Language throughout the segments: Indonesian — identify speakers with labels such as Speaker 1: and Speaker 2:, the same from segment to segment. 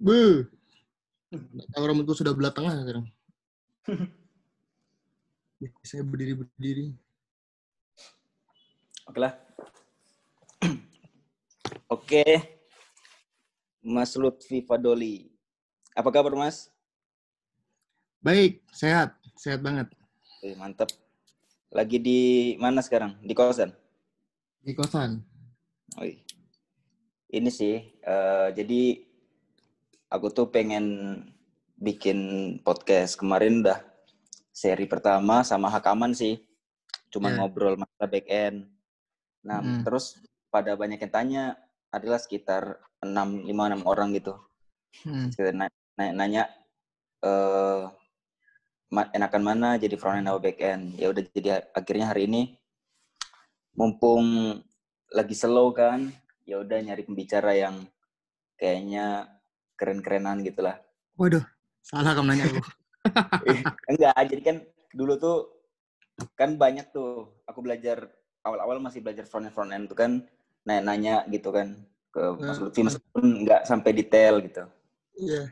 Speaker 1: Bu. Tahu rambutku sudah belah tengah sekarang. Saya berdiri-berdiri.
Speaker 2: Oke lah. Oke. Mas Lutfi Fadoli. Apa kabar, Mas?
Speaker 1: Baik, sehat. Sehat banget.
Speaker 2: Oke, mantap. Lagi di mana sekarang? Di kosan?
Speaker 1: Di kosan.
Speaker 2: Iya. Ini sih, eh, jadi aku tuh pengen bikin podcast. Kemarin udah seri pertama sama Hakaman sih. Cuma
Speaker 1: Ya.
Speaker 2: ngobrol masalah back end. Nah,
Speaker 1: Mm.
Speaker 2: terus pada banyak yang tanya adalah sekitar 6, 5, 6 orang gitu.
Speaker 1: Hmm.
Speaker 2: Sekitar na- na- nanya, eh ma- enakan mana jadi front end atau back end. Ya udah jadi akhirnya hari ini mumpung lagi slow kan, ya udah nyari pembicara yang kayaknya keren-kerenan gitu lah.
Speaker 1: Waduh, salah kamu nanya aku.
Speaker 2: Enggak, jadi kan dulu tuh kan banyak tuh aku belajar awal-awal masih belajar front end front end tuh kan nanya-nanya gitu kan ke Mas
Speaker 1: Hmm.
Speaker 2: Lutfi meskipun nggak sampai detail gitu.
Speaker 1: Iya.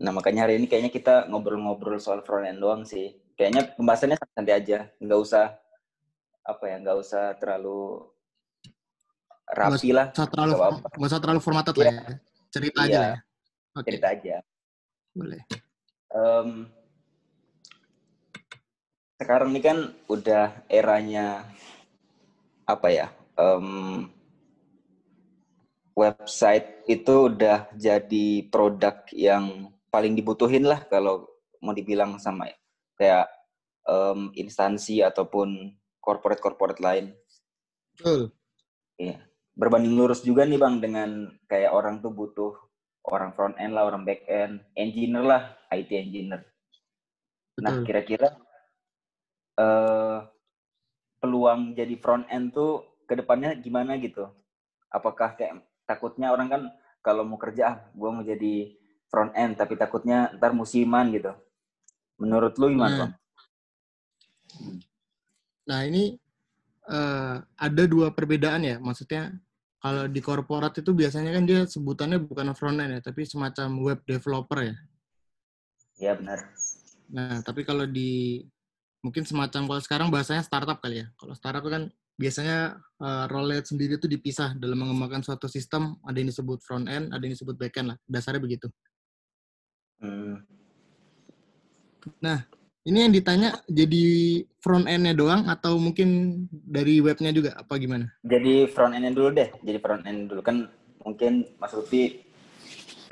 Speaker 2: Nah makanya hari ini kayaknya kita ngobrol-ngobrol soal front end doang sih. Kayaknya pembahasannya santai aja, nggak usah apa ya, nggak usah terlalu rapi lah,
Speaker 1: Nggak usah terlalu,
Speaker 2: Nggak
Speaker 1: usah terlalu formatted lah ya. Cerita aja
Speaker 2: Iya.
Speaker 1: lah ya. Oke,
Speaker 2: cerita aja.
Speaker 1: boleh.
Speaker 2: Em, sekarang ini kan udah eranya apa ya? em, website itu udah jadi produk yang paling dibutuhin lah kalau mau dibilang sama kayak em, instansi ataupun corporate-corporate lain.
Speaker 1: Betul.
Speaker 2: Iya. Berbanding lurus juga nih Bang dengan kayak orang tuh butuh orang front end lah, orang back end, engineer lah, IT engineer. Nah, kira-kira eh peluang jadi front end tuh ke depannya gimana gitu? Apakah kayak takutnya orang kan kalau mau kerja, ah, gue mau jadi front end, tapi takutnya ntar musiman gitu. Menurut lu gimana,
Speaker 1: Nah.
Speaker 2: Bang?
Speaker 1: Nah, ini eh, ada dua perbedaan ya. Maksudnya kalau di korporat itu biasanya kan dia sebutannya bukan front end ya, tapi semacam web developer ya.
Speaker 2: Ya benar.
Speaker 1: Nah, tapi kalau di mungkin semacam kalau sekarang bahasanya startup kali ya. Kalau startup kan biasanya uh, role sendiri itu dipisah dalam mengembangkan suatu sistem. Ada yang disebut front end, ada yang disebut back end lah. Dasarnya begitu.
Speaker 2: Hmm.
Speaker 1: Ini yang ditanya jadi front end-nya doang atau mungkin dari webnya juga apa gimana?
Speaker 2: Jadi front end dulu deh. Jadi front end dulu kan mungkin Mas Lutfi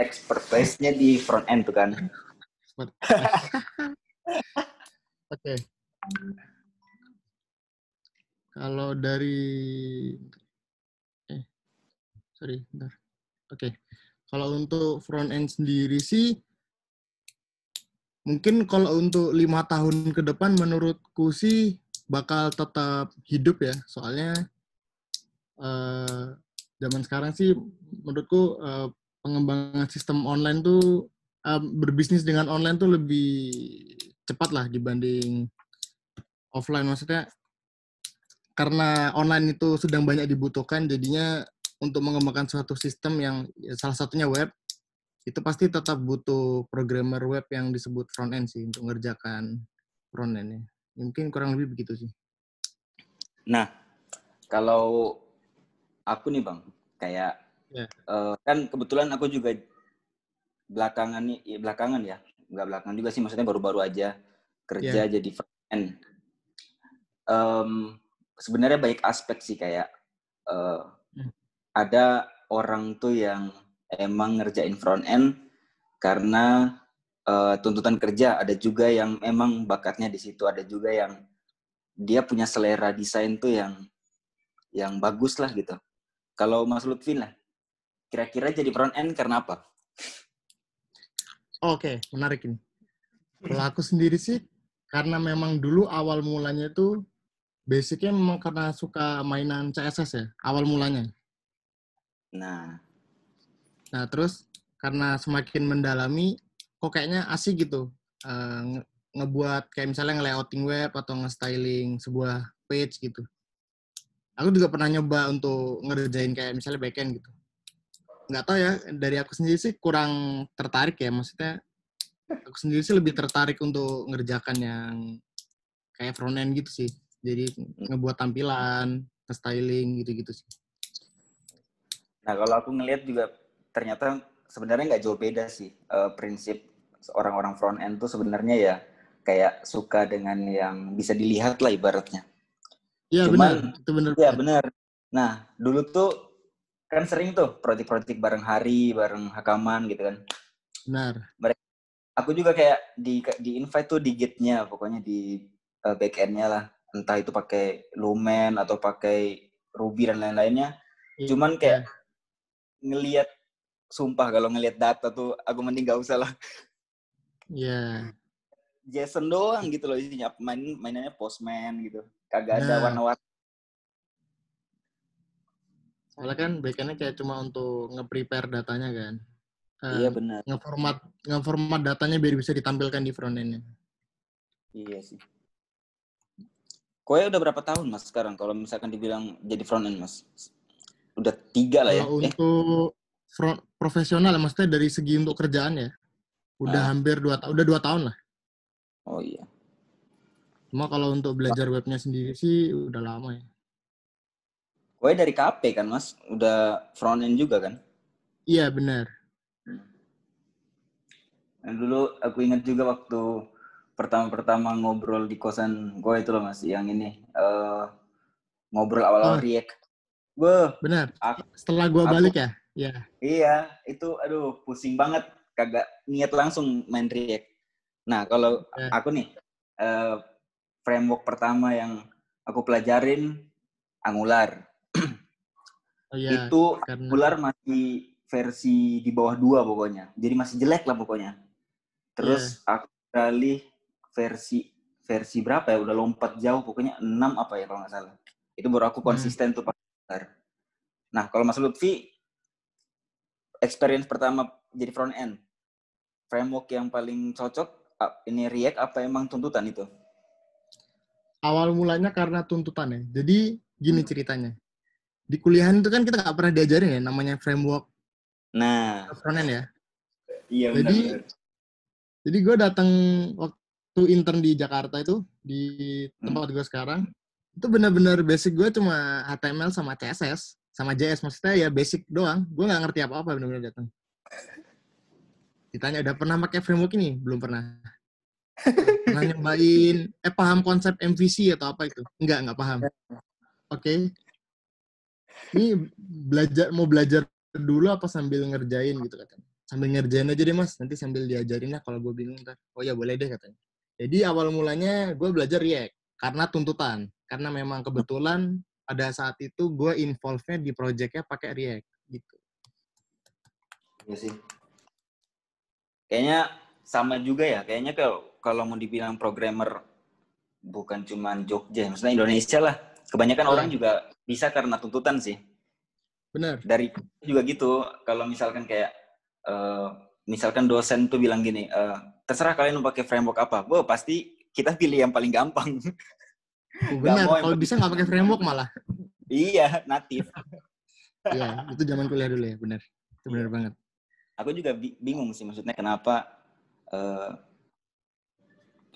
Speaker 2: expertise-nya di front end tuh kan.
Speaker 1: Oke. Kalau dari eh sorry, bentar. Oke. Kalau untuk front end sendiri sih mungkin kalau untuk lima tahun ke depan menurutku sih bakal tetap hidup ya. Soalnya eh, zaman sekarang sih menurutku eh, pengembangan sistem online tuh eh, berbisnis dengan online tuh lebih cepat lah dibanding offline maksudnya karena online itu sedang banyak dibutuhkan jadinya untuk mengembangkan suatu sistem yang ya, salah satunya web itu pasti tetap butuh programmer web yang disebut front end sih untuk mengerjakan front end mungkin kurang lebih begitu sih
Speaker 2: Nah, kalau aku nih bang, kayak
Speaker 1: Ya.
Speaker 2: eh, kan kebetulan aku juga belakangan nih, ya belakangan ya, nggak belakangan juga sih, maksudnya baru-baru aja kerja jadi front end. Em, sebenarnya baik aspek sih kayak
Speaker 1: Hmm.
Speaker 2: ada orang tuh yang emang ngerjain front end karena eh, tuntutan kerja, ada juga yang emang bakatnya di situ, ada juga yang dia punya selera desain tuh yang yang bagus lah gitu. Kalau Mas Lutfi lah, kira-kira jadi front end karena apa?
Speaker 1: Oke, menarik ini. Kalau aku sendiri sih, karena memang dulu awal mulanya itu, basicnya memang karena suka mainan CSS ya, awal mulanya.
Speaker 2: Nah,
Speaker 1: Nah, terus karena semakin mendalami, kok kayaknya asik gitu. nge- ngebuat kayak misalnya nge-layouting web atau nge-styling sebuah page gitu. Aku juga pernah nyoba untuk ngerjain kayak misalnya backend gitu. nggak tahu ya dari aku sendiri sih kurang tertarik ya maksudnya aku sendiri sih lebih tertarik untuk ngerjakan yang kayak front end gitu sih jadi ngebuat tampilan styling gitu-gitu sih
Speaker 2: Nah, kalau aku ngelihat juga ternyata sebenarnya nggak jauh beda sih uh, prinsip orang-orang front end tuh sebenarnya ya kayak suka dengan yang bisa dilihat lah ibaratnya.
Speaker 1: Iya benar, itu benar.
Speaker 2: Iya benar. Nah, dulu tuh kan sering tuh proyek-proyek bareng hari, bareng hakaman gitu kan.
Speaker 1: Benar.
Speaker 2: Mereka, aku juga kayak di di invite tuh di gitnya, pokoknya di uh, back end-nya lah. Entah itu pakai Lumen atau pakai Ruby dan lain-lainnya. Ya, Cuman kayak ya ngelihat sumpah kalau ngelihat data tuh aku mending gak usah lah.
Speaker 1: Iya.
Speaker 2: Yeah. Jason doang gitu loh isinya main mainannya postman gitu. Kagak ada nah. warna-warna.
Speaker 1: Soalnya kan backendnya kayak cuma untuk nge-prepare datanya kan.
Speaker 2: Uh, iya benar.
Speaker 1: Ngeformat ngeformat datanya biar bisa ditampilkan di front end-nya.
Speaker 2: Iya sih. Koe udah berapa tahun mas sekarang kalau misalkan dibilang jadi front end mas? udah tiga lah ya.
Speaker 1: Kalau eh. untuk front, profesional ya, maksudnya dari segi untuk kerjaan ya, udah ah. hampir dua tahun, udah dua tahun lah.
Speaker 2: Oh iya.
Speaker 1: Cuma kalau untuk belajar webnya sendiri sih udah lama ya.
Speaker 2: Kowe dari KP kan mas, udah front end juga kan?
Speaker 1: Iya benar.
Speaker 2: Dan dulu aku ingat juga waktu pertama-pertama ngobrol di kosan gue itu loh mas, yang ini uh, ngobrol awal-awal oh. React.
Speaker 1: Wah, benar. Aku, Setelah aku, balik ya? Iya.
Speaker 2: Iya, itu aduh pusing banget kagak niat langsung main React. Nah, kalau ya. aku nih uh, framework pertama yang aku pelajarin Angular. Oh, iya, itu karena... Angular masih versi di bawah dua pokoknya. Jadi masih jelek lah pokoknya. Terus yeah. aku kali versi versi berapa ya? Udah lompat jauh pokoknya 6 apa ya kalau nggak salah. Itu baru aku hmm. konsisten hmm. tuh Nah, kalau Mas Lutfi, experience pertama jadi front end, framework yang paling cocok, ini React apa emang tuntutan itu?
Speaker 1: Awal mulanya karena tuntutan ya. Jadi gini hmm. ceritanya. Di kuliahan itu kan kita nggak pernah diajarin ya namanya framework.
Speaker 2: Nah.
Speaker 1: Front end ya.
Speaker 2: Iya
Speaker 1: benar. Jadi, jadi gue datang waktu intern di Jakarta itu di tempat hmm. gue sekarang itu benar-benar basic gue cuma HTML sama CSS sama JS maksudnya ya basic doang. Gue nggak ngerti apa-apa benar-benar datang ditanya udah pernah pakai framework ini? Belum pernah. Pernah nyobain eh paham konsep MVC atau apa itu? Enggak enggak paham. Oke. Okay. ini belajar mau belajar dulu apa sambil ngerjain? Gitu katanya. Sambil ngerjain aja deh mas. Nanti sambil diajarin lah kalau gue bingung ntar. Oh ya boleh deh katanya. Jadi awal mulanya gue belajar React karena tuntutan. Karena memang kebetulan pada saat itu gue involve-nya di projectnya pakai React gitu.
Speaker 2: Iya sih. Kayaknya sama juga ya. Kayaknya kalau kalau mau dibilang programmer bukan cuma Jogja, maksudnya Indonesia lah. Kebanyakan ya. orang juga bisa karena tuntutan sih.
Speaker 1: Benar.
Speaker 2: Dari juga gitu. Kalau misalkan kayak uh, misalkan dosen tuh bilang gini, uh, terserah kalian mau pakai framework apa. Wah, pasti kita pilih yang paling gampang.
Speaker 1: Benar, kalau bisa nggak pakai framework malah.
Speaker 2: iya, natif.
Speaker 1: Iya, itu zaman kuliah dulu ya, benar. Itu benar iya. banget.
Speaker 2: Aku juga bingung sih maksudnya kenapa uh,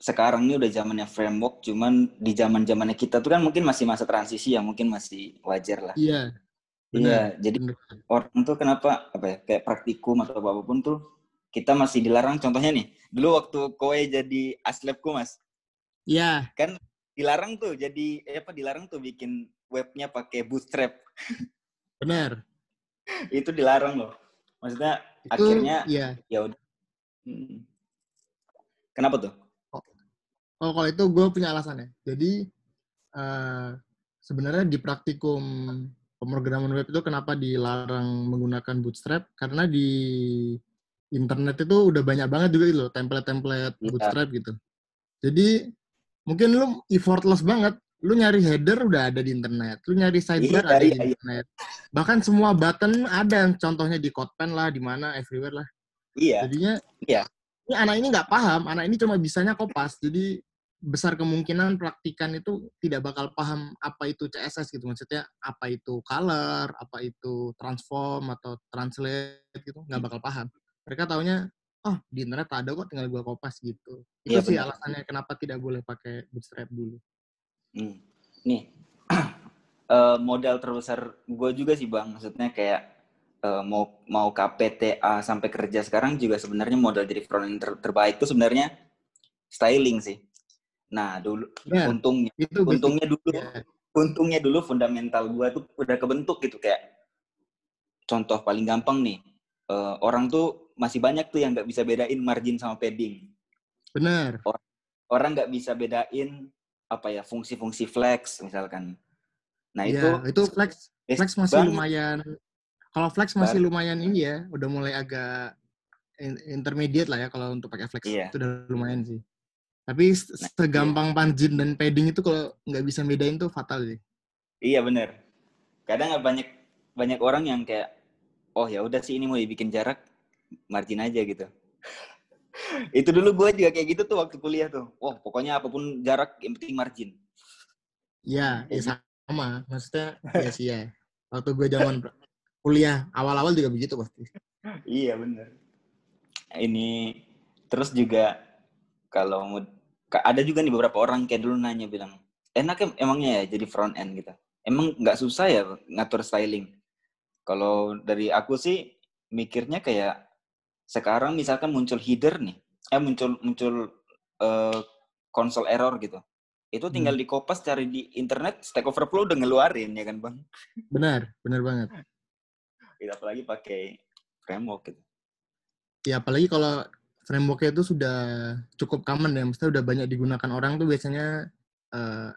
Speaker 2: sekarang ini udah zamannya framework, cuman di zaman zamannya kita tuh kan mungkin masih masa transisi ya, mungkin masih wajar lah.
Speaker 1: Iya.
Speaker 2: Iya, jadi bener. orang tuh kenapa apa ya kayak praktikum atau apa pun tuh kita masih dilarang. Contohnya nih, dulu waktu kowe jadi aslebku mas.
Speaker 1: Iya.
Speaker 2: Kan dilarang tuh jadi eh, apa dilarang tuh bikin webnya pakai bootstrap.
Speaker 1: Benar.
Speaker 2: itu dilarang loh. Maksudnya itu, akhirnya
Speaker 1: iya.
Speaker 2: ya udah. Hmm. Kenapa tuh?
Speaker 1: Oh, oh kalau itu gue punya alasannya. Jadi uh, sebenarnya di praktikum pemrograman web itu kenapa dilarang menggunakan bootstrap? Karena di internet itu udah banyak banget juga itu template-template ya. bootstrap gitu. Jadi mungkin lu effortless banget lu nyari header udah ada di internet, lu nyari sidebar iya, ada iya, di iya. internet. Bahkan semua button ada, contohnya di CodePen lah, di mana everywhere lah.
Speaker 2: Iya.
Speaker 1: Jadinya,
Speaker 2: iya.
Speaker 1: Ini anak ini nggak paham, anak ini cuma bisanya kopas, jadi besar kemungkinan praktikan itu tidak bakal paham apa itu CSS gitu. Maksudnya apa itu color, apa itu transform atau translate gitu, nggak bakal paham. Mereka taunya, oh di internet ada kok, tinggal gua kopas gitu. Itu
Speaker 2: Iya,
Speaker 1: sih
Speaker 2: benar.
Speaker 1: alasannya kenapa tidak boleh pakai Bootstrap dulu.
Speaker 2: Hmm. Nih, eh, modal terbesar gue juga sih bang. Maksudnya kayak eh, mau mau KPTA sampai kerja sekarang juga sebenarnya modal jadi front end ter- terbaik itu sebenarnya styling sih. Nah dulu
Speaker 1: Benar,
Speaker 2: untungnya
Speaker 1: itu
Speaker 2: untungnya dulu
Speaker 1: Ya,
Speaker 2: untungnya dulu fundamental gue tuh udah kebentuk gitu kayak contoh paling gampang nih eh, orang tuh masih banyak tuh yang nggak bisa bedain margin sama padding.
Speaker 1: benar.
Speaker 2: Orang nggak bisa bedain apa ya fungsi-fungsi flex misalkan. Nah itu
Speaker 1: Iya, itu flex flex masih
Speaker 2: banget.
Speaker 1: lumayan kalau flex masih lumayan ini ya, udah mulai agak in- intermediate lah ya kalau untuk pakai flex.
Speaker 2: Iya.
Speaker 1: Itu udah lumayan sih. Tapi
Speaker 2: Nah,
Speaker 1: segampang margin dan padding itu kalau nggak bisa bedain tuh fatal sih.
Speaker 2: Iya bener. Kadang banyak banyak orang yang kayak oh ya udah sih ini mau dibikin jarak margin aja gitu. itu dulu gue juga kayak gitu tuh waktu kuliah tuh. Wah pokoknya apa pun jarak yang penting margin.
Speaker 1: Iya, ya sama. Maksudnya ya sih ya. Waktu gue zaman kuliah awal-awal juga begitu pasti.
Speaker 2: iya bener. Ini terus juga kalau mau ada juga nih beberapa orang kayak dulu nanya bilang enak em- emangnya ya jadi front end gitu. Emang nggak susah ya ngatur styling. Kalau dari aku sih mikirnya kayak sekarang misalkan muncul header nih, eh muncul muncul eh, console error gitu. Itu tinggal di kopas cari di internet, Stack Overflow udah ngeluarin ya kan bang.
Speaker 1: Benar, benar banget.
Speaker 2: Gitu, apalagi pakai framework gitu.
Speaker 1: Ya apalagi kalau frameworknya itu sudah cukup common ya, maksudnya udah banyak digunakan orang tuh biasanya eh,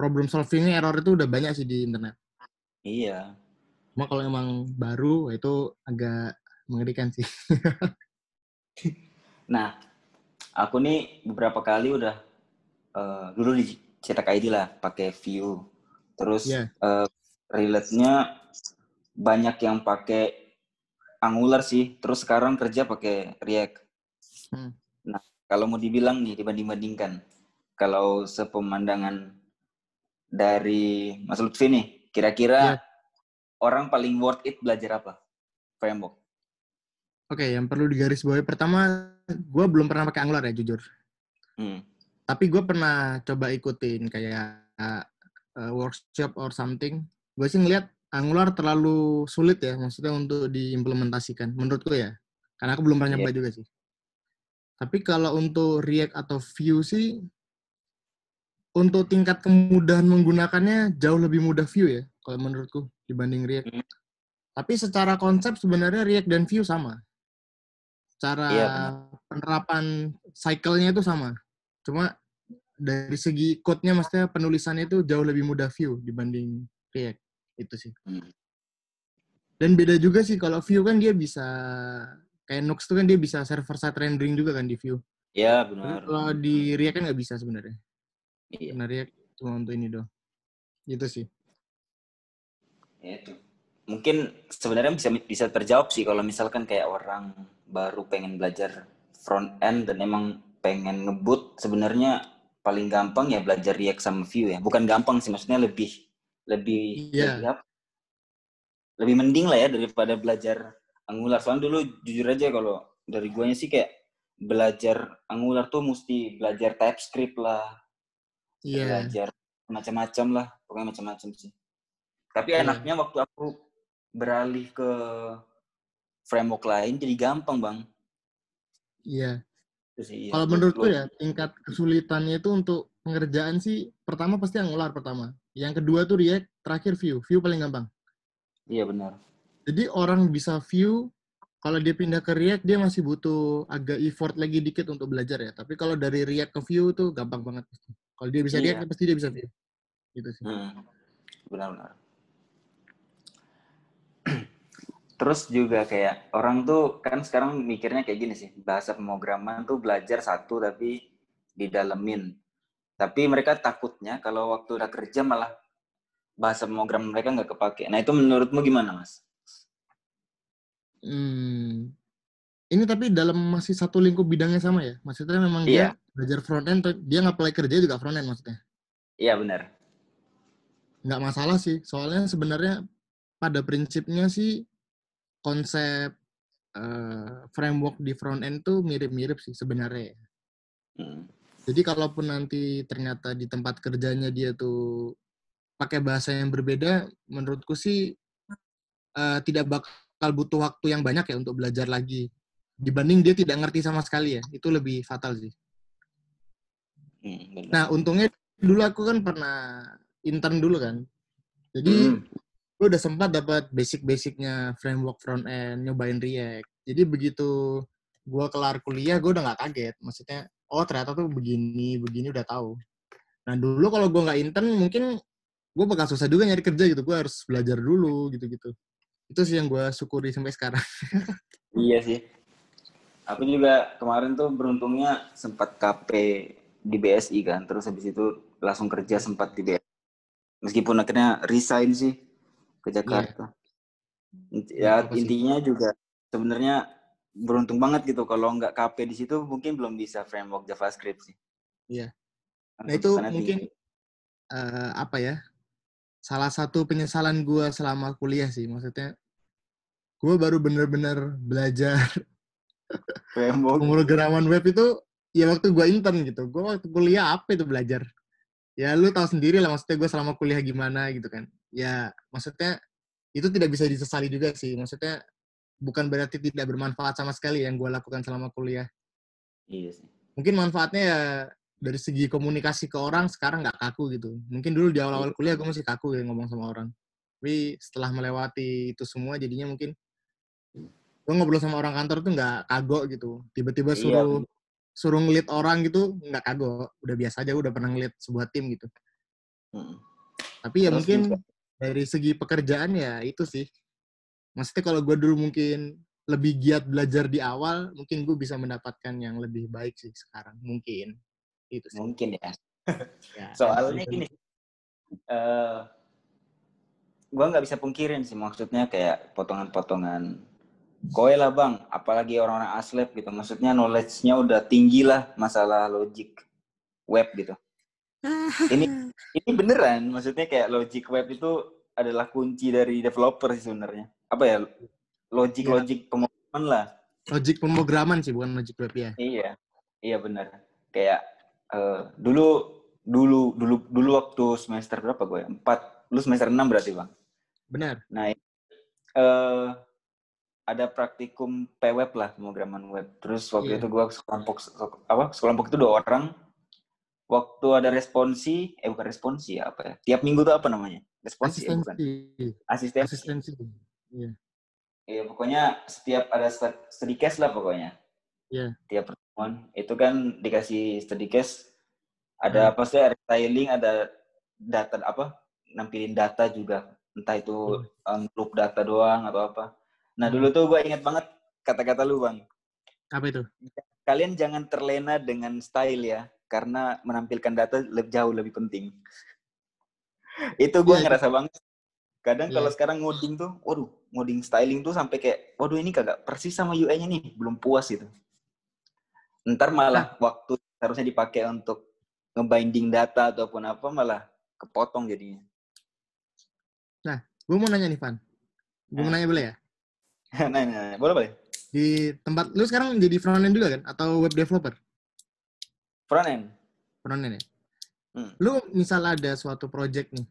Speaker 1: problem solvingnya error itu udah banyak sih di internet.
Speaker 2: Iya.
Speaker 1: Cuma kalau emang baru itu agak mengerikan sih.
Speaker 2: Nah, aku nih beberapa kali udah eh, dulu di cetak ID lah pakai Vue. Terus
Speaker 1: Iya.
Speaker 2: eh, relate-nya banyak yang pakai Angular sih. Terus sekarang kerja pakai React.
Speaker 1: Hmm.
Speaker 2: Nah, kalau mau dibilang nih dibanding-bandingkan, kalau sepemandangan dari Mas Lutfi nih, kira-kira
Speaker 1: Iya.
Speaker 2: orang paling worth it belajar apa? Framework.
Speaker 1: Oke, yang perlu digarisbawahi pertama, gue belum pernah pakai Angular ya jujur.
Speaker 2: Hmm.
Speaker 1: Tapi gue pernah coba ikutin kayak uh, workshop or something. Gue sih ngeliat Angular terlalu sulit ya, maksudnya untuk diimplementasikan. Menurutku ya, karena aku belum pernah nyoba juga sih. Tapi kalau untuk React atau Vue sih, untuk tingkat kemudahan menggunakannya jauh lebih mudah Vue ya, kalau menurutku dibanding React.
Speaker 2: Hmm.
Speaker 1: Tapi secara konsep sebenarnya React dan Vue sama. Cara
Speaker 2: Iya, benar.
Speaker 1: penerapan cycle-nya itu sama. Cuma dari segi code-nya maksudnya penulisannya itu jauh lebih mudah Vue dibanding React. Itu sih.
Speaker 2: Hmm.
Speaker 1: Dan beda juga sih kalau Vue kan dia bisa kayak Nux itu kan dia bisa server side rendering juga kan di Vue.
Speaker 2: Ya,
Speaker 1: Tapi
Speaker 2: benar.
Speaker 1: kalau di React kan nggak bisa sebenarnya.
Speaker 2: Iya.
Speaker 1: Karena React cuma untuk ini doang. Gitu sih.
Speaker 2: Ya itu. Mungkin sebenarnya bisa bisa terjawab sih kalau misalkan kayak orang baru pengen belajar front end dan emang pengen ngebut sebenarnya paling gampang ya belajar React sama Vue ya. Bukan gampang sih maksudnya lebih lebih
Speaker 1: Iya.
Speaker 2: lebih? Lebih mending lah ya daripada belajar Angular. Soalnya dulu jujur aja kalau dari guanya sih kayak belajar Angular tuh mesti belajar TypeScript lah,
Speaker 1: Iya.
Speaker 2: belajar macam-macam lah, pokoknya macam-macam sih. Tapi
Speaker 1: Iya.
Speaker 2: enaknya waktu aku beralih ke framework lain jadi gampang bang.
Speaker 1: Iya.
Speaker 2: Sih, iya.
Speaker 1: Kalau menurutku ya tingkat kesulitannya itu untuk pengerjaan sih pertama pasti Angular pertama. Yang kedua tuh React, terakhir Vue. Vue paling gampang.
Speaker 2: Iya benar.
Speaker 1: Jadi orang bisa Vue kalau dia pindah ke React dia masih butuh agak effort lagi dikit untuk belajar ya. Tapi kalau dari React ke Vue tuh gampang banget. Kalau dia bisa
Speaker 2: Iya.
Speaker 1: React pasti dia bisa Vue. Gitu sih.
Speaker 2: Hmm. Benar-benar. Terus juga kayak orang tuh kan sekarang mikirnya kayak gini sih, bahasa pemrograman tuh belajar satu tapi didalemin. Tapi mereka takutnya kalau waktu udah kerja malah bahasa pemrograman mereka nggak kepake. Nah itu menurutmu gimana mas?
Speaker 1: Hmm. Ini tapi dalam masih satu lingkup bidangnya sama ya? Maksudnya memang
Speaker 2: Iya.
Speaker 1: dia belajar front end, dia nge-apply kerja juga front end maksudnya?
Speaker 2: Iya benar.
Speaker 1: Nggak masalah sih, soalnya sebenarnya pada prinsipnya sih konsep eh, framework di front end tuh mirip-mirip sih sebenarnya. ya.
Speaker 2: Hmm.
Speaker 1: Jadi kalaupun nanti ternyata di tempat kerjanya dia tuh pakai bahasa yang berbeda, menurutku sih eh, tidak bakal butuh waktu yang banyak ya untuk belajar lagi. Dibanding dia tidak ngerti sama sekali ya, itu lebih fatal sih.
Speaker 2: Hmm, benar.
Speaker 1: Nah, untungnya dulu aku kan pernah intern dulu kan. Jadi
Speaker 2: Hmm.
Speaker 1: Gue udah sempat dapat basic-basicnya framework front end, nyobain React. Jadi begitu gue kelar kuliah, gue udah nggak kaget. Maksudnya, oh ternyata tuh begini, begini udah tahu. Nah dulu kalau gue nggak intern, mungkin gue bakal susah juga nyari kerja gitu. Gue harus belajar dulu gitu-gitu. Itu sih yang gue syukuri sampai sekarang.
Speaker 2: Iya sih. Aku juga kemarin tuh beruntungnya sempat KP di BSI kan, terus habis itu langsung kerja sempat di BSI. Meskipun akhirnya resign sih ke Jakarta. Ya
Speaker 1: Apa sih?
Speaker 2: intinya juga sebenarnya beruntung banget gitu kalau nggak KP di situ mungkin belum bisa framework JavaScript sih.
Speaker 1: Iya.
Speaker 2: Kan
Speaker 1: Nah itu mungkin
Speaker 2: tinggi.
Speaker 1: eh, apa ya? Salah satu penyesalan gue selama kuliah sih. Maksudnya, gue baru bener-bener belajar pemrograman web itu ya waktu gue intern gitu. Gue waktu kuliah apa itu belajar? Ya lu tahu sendiri lah maksudnya gue selama kuliah gimana gitu kan. Ya maksudnya itu tidak bisa disesali juga sih. Maksudnya bukan berarti tidak bermanfaat sama sekali yang gue lakukan selama kuliah.
Speaker 2: Iya sih.
Speaker 1: Mungkin manfaatnya ya dari segi komunikasi ke orang sekarang nggak kaku gitu. Mungkin dulu di awal-awal kuliah gue masih kaku ya ngomong sama orang. Tapi setelah melewati itu semua jadinya mungkin gue ngobrol sama orang kantor tuh nggak kagok gitu. Tiba-tiba
Speaker 2: Iya.
Speaker 1: suruh suruh ngelit orang gitu nggak kagok. Udah biasa aja udah pernah ngelit sebuah tim gitu.
Speaker 2: Mm.
Speaker 1: Tapi ya
Speaker 2: Terus
Speaker 1: mungkin
Speaker 2: juga-
Speaker 1: dari segi pekerjaan ya itu sih. Maksudnya kalau gue dulu mungkin lebih giat belajar di awal, mungkin gue bisa mendapatkan yang lebih baik sih sekarang. Mungkin. Itu sih.
Speaker 2: Mungkin ya.
Speaker 1: Ya,
Speaker 2: Soalnya
Speaker 1: dan-
Speaker 2: gini, eh gue nggak bisa pungkirin sih maksudnya kayak potongan-potongan koe lah bang, apalagi orang-orang aslep gitu. Maksudnya knowledge-nya udah tinggi lah masalah logic web gitu. Ini ini beneran, maksudnya kayak logic web itu adalah kunci dari developer sih sebenarnya. Apa ya? Logic-logic pemrograman lah.
Speaker 1: Logic pemrograman sih, bukan logic web ya.
Speaker 2: Iya, iya benar. Kayak eh, dulu dulu dulu dulu waktu semester berapa gue? Empat, lu semester enam berarti bang.
Speaker 1: Benar.
Speaker 2: Nah, eh ada praktikum PWeb lah pemrograman web. Terus waktu
Speaker 1: Iya.
Speaker 2: itu gue sekelompok apa? Sekelompok itu dua orang. Waktu ada responsi, eh bukan responsi ya apa ya? Tiap minggu tuh apa namanya? Responsi ya bukan?
Speaker 1: Asistensi.
Speaker 2: Asistensi.
Speaker 1: Asistensi. Iya.
Speaker 2: Iya pokoknya setiap ada stu- study case lah pokoknya.
Speaker 1: Iya.
Speaker 2: Tiap pertemuan itu kan dikasih study case. Ada apa sih? Ada styling, ada data apa? Nampilin data juga. Entah itu um, loop data doang atau apa. Nah dulu tuh gue inget banget kata-kata lu bang.
Speaker 1: Apa itu?
Speaker 2: Kalian jangan terlena dengan style ya, karena menampilkan data lebih jauh lebih penting. itu gue
Speaker 1: Iya,
Speaker 2: ngerasa banget. Kadang
Speaker 1: Iya.
Speaker 2: kalau sekarang ngoding tuh, waduh, ngoding styling tuh sampai kayak, waduh ini kagak persis sama UI-nya nih, belum puas gitu. Ntar malah waktu harusnya dipakai untuk ngebinding data ataupun apa malah kepotong jadinya.
Speaker 1: Gue mau nanya nih, Van. Gue mau
Speaker 2: Nah.
Speaker 1: nanya boleh ya?
Speaker 2: nah, nah, nah, boleh boleh.
Speaker 1: Di tempat, lu sekarang jadi front end juga kan? Atau web developer?
Speaker 2: Front end.
Speaker 1: Front end ya?
Speaker 2: Hmm.
Speaker 1: Lu misal ada suatu project nih,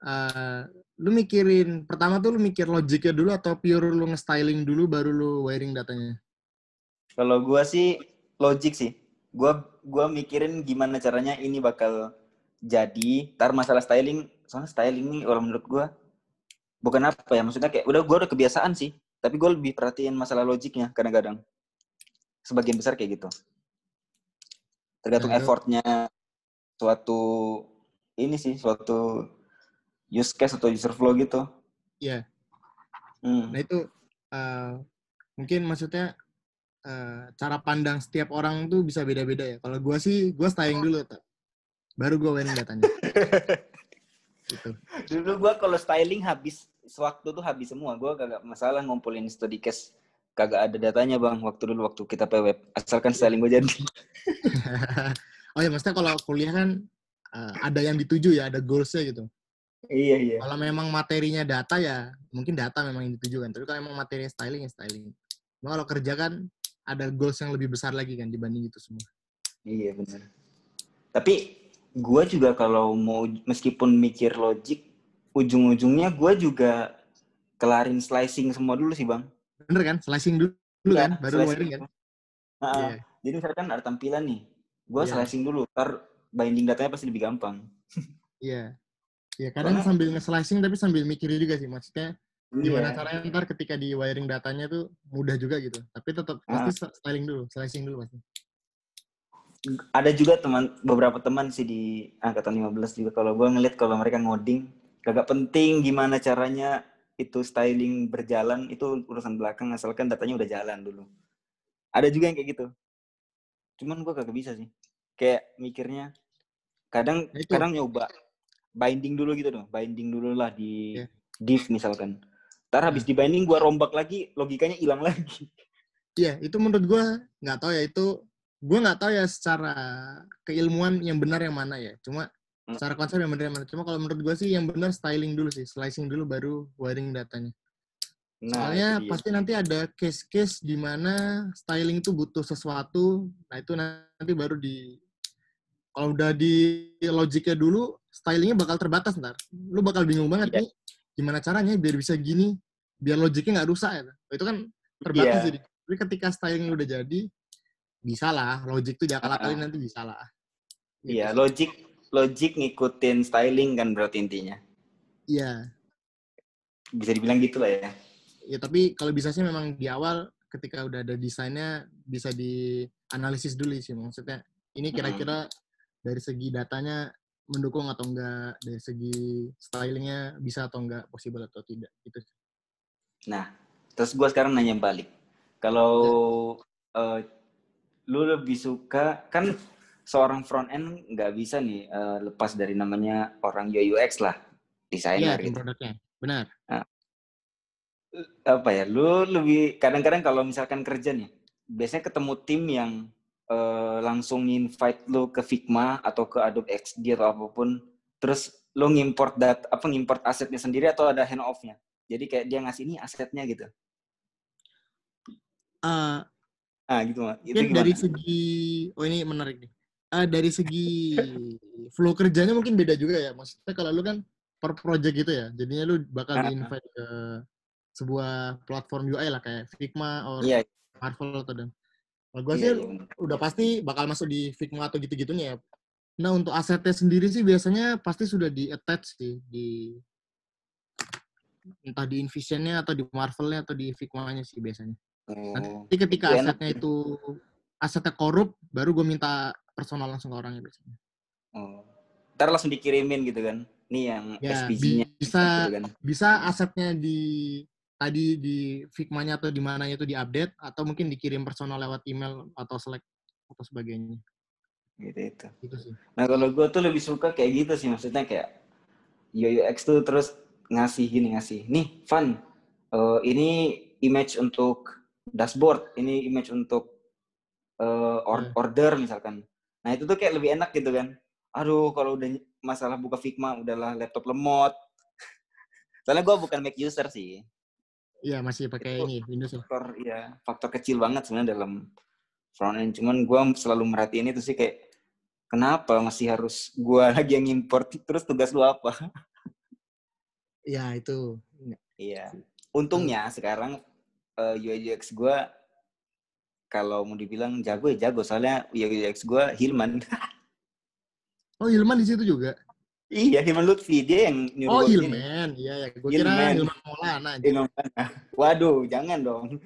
Speaker 1: eh, lu mikirin, pertama tuh lu mikir logiknya dulu atau pure lu nge-styling dulu baru lu wiring datanya?
Speaker 2: Kalau gua sih logik sih. Gua gua mikirin gimana caranya ini bakal jadi. Tar masalah styling, soalnya styling nih kalau menurut gua bukan apa ya, maksudnya kayak udah gua udah kebiasaan sih, tapi gua lebih perhatiin masalah logiknya kadang-kadang. Sebagian besar kayak gitu. Tergantung
Speaker 1: itu-
Speaker 2: effortnya suatu ini sih, suatu use case atau user flow gitu.
Speaker 1: Iya.
Speaker 2: Hmm.
Speaker 1: Nah itu eh, mungkin maksudnya eh, cara pandang setiap orang tuh bisa beda-beda ya. Kalau gua sih, gua styling dulu, tak. baru gua wiring datanya. gitu.
Speaker 2: Dulu gua kalau styling habis sewaktu tuh habis semua. Gua gak masalah ngumpulin study case kagak ada datanya bang waktu dulu waktu kita PWeb asalkan styling gue jadi
Speaker 1: oh ya maksudnya kalau kuliah kan uh, ada yang dituju ya ada goalsnya gitu.
Speaker 2: Iya iya.
Speaker 1: Kalau memang materinya data ya mungkin data memang yang dituju kan tapi kalau memang materinya styling ya styling. Cuma kalau kerja kan ada goals yang lebih besar lagi kan dibanding itu semua.
Speaker 2: Iya benar. Tapi gue juga kalau mau meskipun mikir logik ujung-ujungnya gue juga kelarin slicing semua dulu sih bang
Speaker 1: Bener kan? Slicing dulu, dulu ya, kan? Baru wiring kan?
Speaker 2: Nah, yeah. Jadi misalkan ada tampilan nih. Gue yeah. slicing dulu. Ntar binding datanya pasti lebih gampang.
Speaker 1: Iya. yeah. Ya kadang Karena, sambil nge-slicing tapi sambil mikirin juga sih. Maksudnya yeah. gimana caranya ntar ketika di wiring datanya tuh mudah juga gitu. Tapi tetap ah. pasti styling dulu, slicing dulu pasti.
Speaker 2: Ada juga teman beberapa teman sih di angkatan 15 juga kalau gue ngeliat kalau mereka ngoding kagak penting gimana caranya itu styling berjalan itu urusan belakang asalkan datanya udah jalan dulu. Ada juga yang kayak gitu. Cuman gue kagak bisa sih. Kayak mikirnya kadang nah, itu. kadang nyoba binding dulu gitu dong, binding dulu lah di yeah. div misalkan. Ntar habis di binding gue rombak lagi, logikanya hilang lagi.
Speaker 1: Iya, yeah, itu menurut gue nggak tahu ya itu gue nggak tahu ya secara keilmuan yang benar yang mana ya. Cuma. Secara konsep yang benar mana. Cuma kalau menurut gue sih yang benar styling dulu sih, slicing dulu baru wiring datanya. Nah, Soalnya pasti nanti ada case-case di mana styling itu butuh sesuatu, nah itu nanti baru di kalau udah di logiknya dulu, stylingnya bakal terbatas ntar. Lu bakal bingung banget yeah. nih, gimana caranya biar bisa gini, biar logiknya nggak rusak ya. Itu kan terbatas yeah. jadi. Tapi ketika styling udah jadi, bisa lah. Logik tuh diakal-akalin uh -huh. nanti bisa lah.
Speaker 2: Iya, gitu. logik logik ngikutin styling kan berarti intinya.
Speaker 1: Iya.
Speaker 2: Bisa dibilang gitu lah ya.
Speaker 1: Ya tapi kalau bisa sih memang di awal ketika udah ada desainnya bisa dianalisis dulu sih maksudnya ini kira-kira dari segi datanya mendukung atau enggak dari segi stylingnya bisa atau enggak possible atau tidak gitu.
Speaker 2: Nah terus gue sekarang nanya balik kalau ya. uh, lu lebih suka kan seorang front end nggak bisa nih uh, lepas dari namanya orang UX lah desainer
Speaker 1: iya, gitu. produknya benar. Nah,
Speaker 2: apa ya lu lebih kadang-kadang kalau misalkan kerja nih biasanya ketemu tim yang uh, langsung invite lu ke Figma atau ke Adobe XD atau apa pun terus lu ngimport dat apa ngimport asetnya sendiri atau ada hand off-nya jadi kayak dia ngasih ini asetnya gitu.
Speaker 1: Uh,
Speaker 2: ah gitu mah
Speaker 1: itu dari segi oh ini menarik nih uh, dari segi flow kerjanya mungkin beda juga ya. Maksudnya kalau lu kan per project gitu ya, jadinya lu bakal di invite ke sebuah platform UI lah kayak Figma atau yeah. Marvel atau dan. Kalau gue yeah, sih yeah. udah pasti bakal masuk di Figma atau gitu-gitunya ya. Nah untuk asetnya sendiri sih biasanya pasti sudah di attach sih di entah di InVision-nya atau di Marvel-nya atau di Figma-nya sih biasanya. Oh. Nanti ketika asetnya itu asetnya korup, baru gue minta personal langsung ke orangnya biasanya.
Speaker 2: Oh. Ntar langsung dikirimin gitu kan? Nih yang ya, SPG-nya.
Speaker 1: Bisa, gitu kan? bisa asetnya di tadi di Figma-nya atau di mana itu diupdate atau mungkin dikirim personal lewat email atau Slack atau sebagainya.
Speaker 2: Gitu itu. Gitu sih. Nah kalau gue tuh lebih suka kayak gitu sih maksudnya kayak UX tuh terus ngasih gini ngasih. Nih, fun. Uh, ini image untuk dashboard, ini image untuk uh, or yeah. order misalkan. Nah itu tuh kayak lebih enak gitu kan. Aduh kalau udah masalah buka Figma udahlah laptop lemot. Soalnya gue bukan Mac user sih.
Speaker 1: Iya masih pakai ini Windows
Speaker 2: ya. Faktor ya faktor kecil banget sebenarnya dalam front end. Cuman gue selalu merhatiin itu sih kayak kenapa masih harus gue lagi yang import terus tugas lu apa?
Speaker 1: Iya itu.
Speaker 2: Iya. Untungnya sekarang uh, eh, UI UX gue kalau mau dibilang jago ya jago soalnya UX gue Hilman.
Speaker 1: oh Hilman di situ juga?
Speaker 2: Iya Hilman Lutfi dia yang
Speaker 1: nyuruh. Oh Hilman, iya ya. Gue kira Hilman Maulana. Hilman.
Speaker 2: Waduh, jangan dong.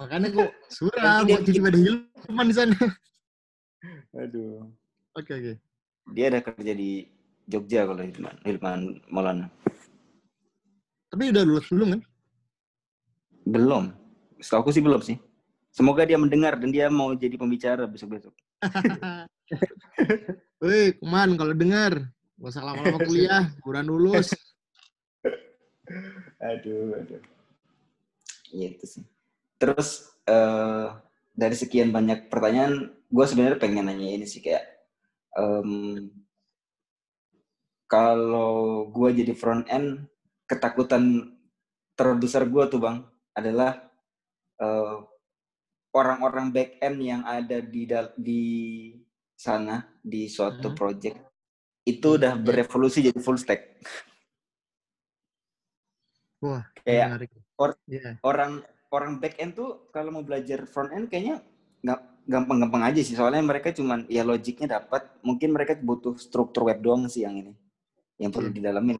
Speaker 1: Makanya gue suram waktu juga ada Hilman di sana.
Speaker 2: Aduh.
Speaker 1: Oke okay, oke. Okay.
Speaker 2: Dia ada kerja di Jogja kalau Hilman, Hilman Maulana.
Speaker 1: Tapi udah lulus belum kan?
Speaker 2: Belum. Setahu aku sih belum sih. Semoga dia mendengar dan dia mau jadi pembicara besok-besok.
Speaker 1: Woi, kuman kalau dengar, gak usah lama-lama kuliah, kurang lulus.
Speaker 2: aduh, aduh. Iya itu sih. terus uh, dari sekian banyak pertanyaan, gue sebenarnya pengen nanya ini sih kayak um, kalau gue jadi front end, ketakutan terbesar gue tuh bang adalah uh, orang-orang back end yang ada di di sana di suatu hmm. project itu udah berevolusi jadi full stack.
Speaker 1: Wah,
Speaker 2: kayak or, yeah. orang orang back end tuh kalau mau belajar front end kayaknya nggak gampang-gampang aja sih soalnya mereka cuman ya logiknya dapat mungkin mereka butuh struktur web doang sih yang ini yang perlu yeah. didalamin.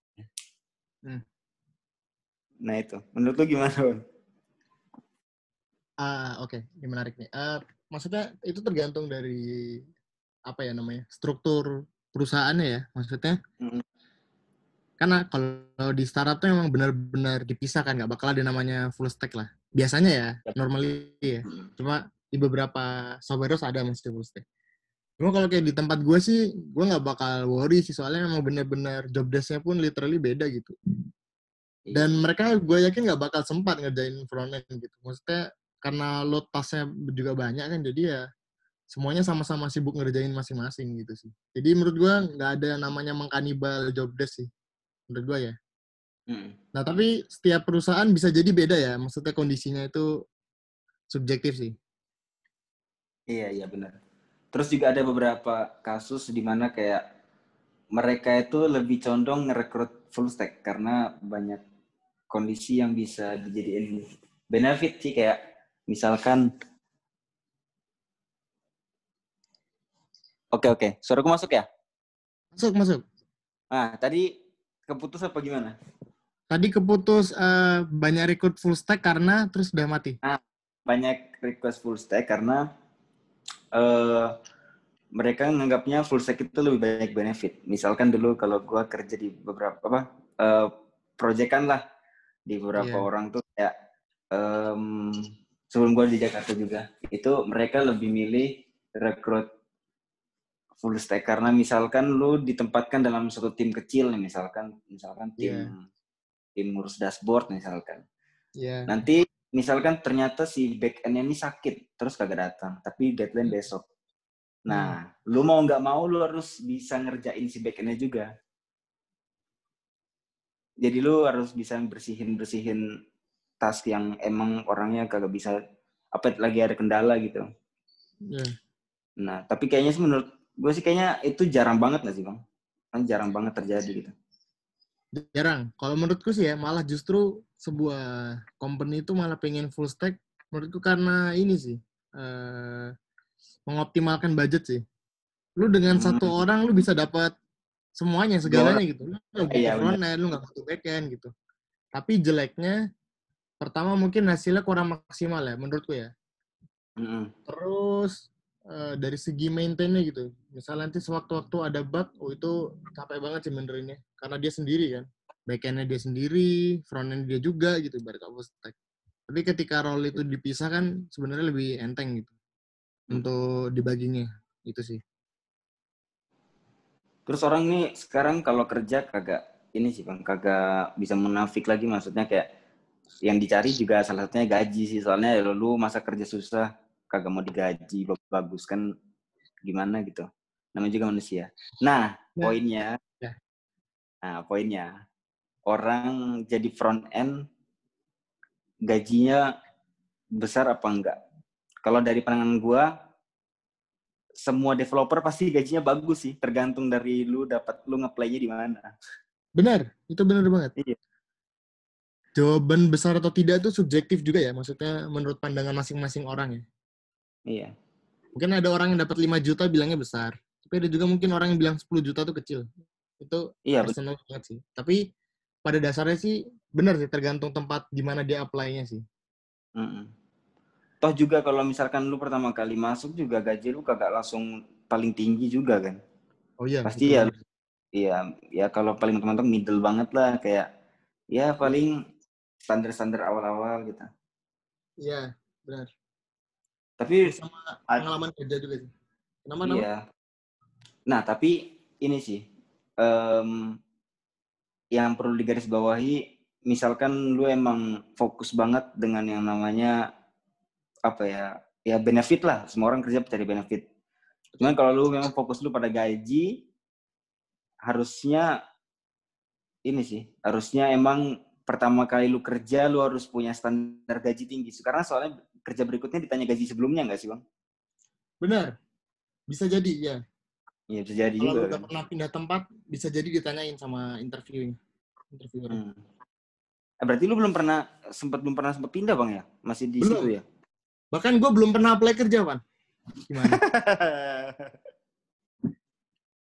Speaker 2: Hmm. Nah itu, menurut lu gimana, Bang?
Speaker 1: Ah, oke, okay. ini menarik nih. Uh, maksudnya itu tergantung dari apa ya namanya struktur perusahaannya ya, maksudnya. Mm -hmm. Karena kalau di startup tuh memang benar-benar dipisahkan, nggak bakal ada namanya full stack lah. Biasanya ya, normally ya. Cuma di beberapa software ada masih full stack. Cuma kalau kayak di tempat gue sih, gue nggak bakal worry sih soalnya memang benar-benar job desk-nya pun literally beda gitu. Dan iya. mereka gue yakin nggak bakal sempat ngerjain front end gitu. Maksudnya karena load tasnya juga banyak kan, jadi ya semuanya sama-sama sibuk ngerjain masing-masing gitu sih. Jadi menurut gue nggak ada namanya mengkanibal job desk sih, menurut gue ya. Hmm. Nah tapi setiap perusahaan bisa jadi beda ya, maksudnya kondisinya itu subjektif sih.
Speaker 2: Iya iya benar. Terus juga ada beberapa kasus di mana kayak mereka itu lebih condong ngerekrut full stack karena banyak kondisi yang bisa dijadiin benefit sih kayak misalkan Oke oke, suaraku masuk ya?
Speaker 1: Masuk masuk.
Speaker 2: Nah tadi keputus apa gimana?
Speaker 1: Tadi keputus uh, banyak rekrut full stack karena terus udah mati.
Speaker 2: Nah, banyak request full stack karena uh, mereka menganggapnya full stack itu lebih banyak benefit. Misalkan dulu kalau gua kerja di beberapa apa uh, proyekan lah di beberapa yeah. orang tuh kayak um, sebelum gue di Jakarta juga itu mereka lebih milih rekrut full stack karena misalkan lu ditempatkan dalam suatu tim kecil nih misalkan misalkan tim yeah. tim ngurus dashboard misalkan yeah. nanti misalkan ternyata si back endnya ini sakit terus kagak datang tapi deadline besok nah hmm. lu mau nggak mau lu harus bisa ngerjain si back endnya juga jadi lu harus bisa bersihin bersihin task yang emang orangnya kagak bisa apa lagi ada kendala gitu. Yeah. Nah, tapi kayaknya sih menurut gue sih kayaknya itu jarang banget gak sih bang? Kan jarang banget terjadi gitu.
Speaker 1: Jarang. Kalau menurutku sih ya malah justru sebuah company itu malah pengen full stack menurutku karena ini sih uh, mengoptimalkan budget sih. Lu dengan hmm. satu orang lu bisa dapat semuanya segalanya gitu lu nggak butuh iya, front end lu nggak butuh back end gitu tapi jeleknya pertama mungkin hasilnya kurang maksimal ya menurutku ya. Mm-hmm. terus uh, dari segi maintainnya gitu. Misalnya nanti sewaktu-waktu ada bug oh itu capek banget sih benerinnya karena dia sendiri kan. Back endnya dia sendiri front end dia juga gitu baru kamu stack. Tapi ketika role itu dipisah kan sebenarnya lebih enteng gitu. Hmm. untuk dibaginya itu sih.
Speaker 2: Terus orang ini sekarang kalau kerja kagak ini sih bang, kagak bisa menafik lagi maksudnya kayak yang dicari juga salah satunya gaji sih soalnya ya lu masa kerja susah kagak mau digaji bagus kan gimana gitu. Namanya juga manusia. Nah, ya. poinnya, ya. nah poinnya orang jadi front end gajinya besar apa enggak? Kalau dari pandangan gua semua developer pasti gajinya bagus sih, tergantung dari lu dapat lu ngeplaynya di mana.
Speaker 1: Benar, itu benar banget. Iya. Jawaban besar atau tidak itu subjektif juga ya, maksudnya menurut pandangan masing-masing orang ya.
Speaker 2: Iya.
Speaker 1: Mungkin ada orang yang dapat 5 juta bilangnya besar, tapi ada juga mungkin orang yang bilang 10 juta itu kecil. Itu iya, personal banget sih. Tapi pada dasarnya sih benar sih tergantung tempat di mana dia apply-nya sih. Mm -mm
Speaker 2: toh juga kalau misalkan lu pertama kali masuk juga gaji lu kagak langsung paling tinggi juga kan
Speaker 1: oh iya
Speaker 2: pasti ya iya ya kalau paling teman-teman middle banget lah kayak ya paling standar-standar awal-awal gitu.
Speaker 1: Iya benar.
Speaker 2: Tapi
Speaker 1: sama pengalaman kerja juga sih.
Speaker 2: Kenapa iya. Nah tapi ini sih um, yang perlu digarisbawahi misalkan lu emang fokus banget dengan yang namanya apa ya ya benefit lah. Semua orang kerja cari benefit. Cuman kalau lu memang fokus lu pada gaji harusnya ini sih harusnya emang pertama kali lu kerja lu harus punya standar gaji tinggi karena soalnya kerja berikutnya ditanya gaji sebelumnya nggak sih bang
Speaker 1: benar bisa jadi ya
Speaker 2: Iya bisa jadi
Speaker 1: kalau
Speaker 2: juga.
Speaker 1: udah
Speaker 2: Kan?
Speaker 1: pernah pindah tempat bisa jadi ditanyain sama interviewnya interviewer
Speaker 2: Hmm. Eh, berarti lu belum pernah sempat belum pernah sempat pindah bang ya? Masih di
Speaker 1: Belum.
Speaker 2: situ ya?
Speaker 1: bahkan gue belum pernah apply kerja pan gimana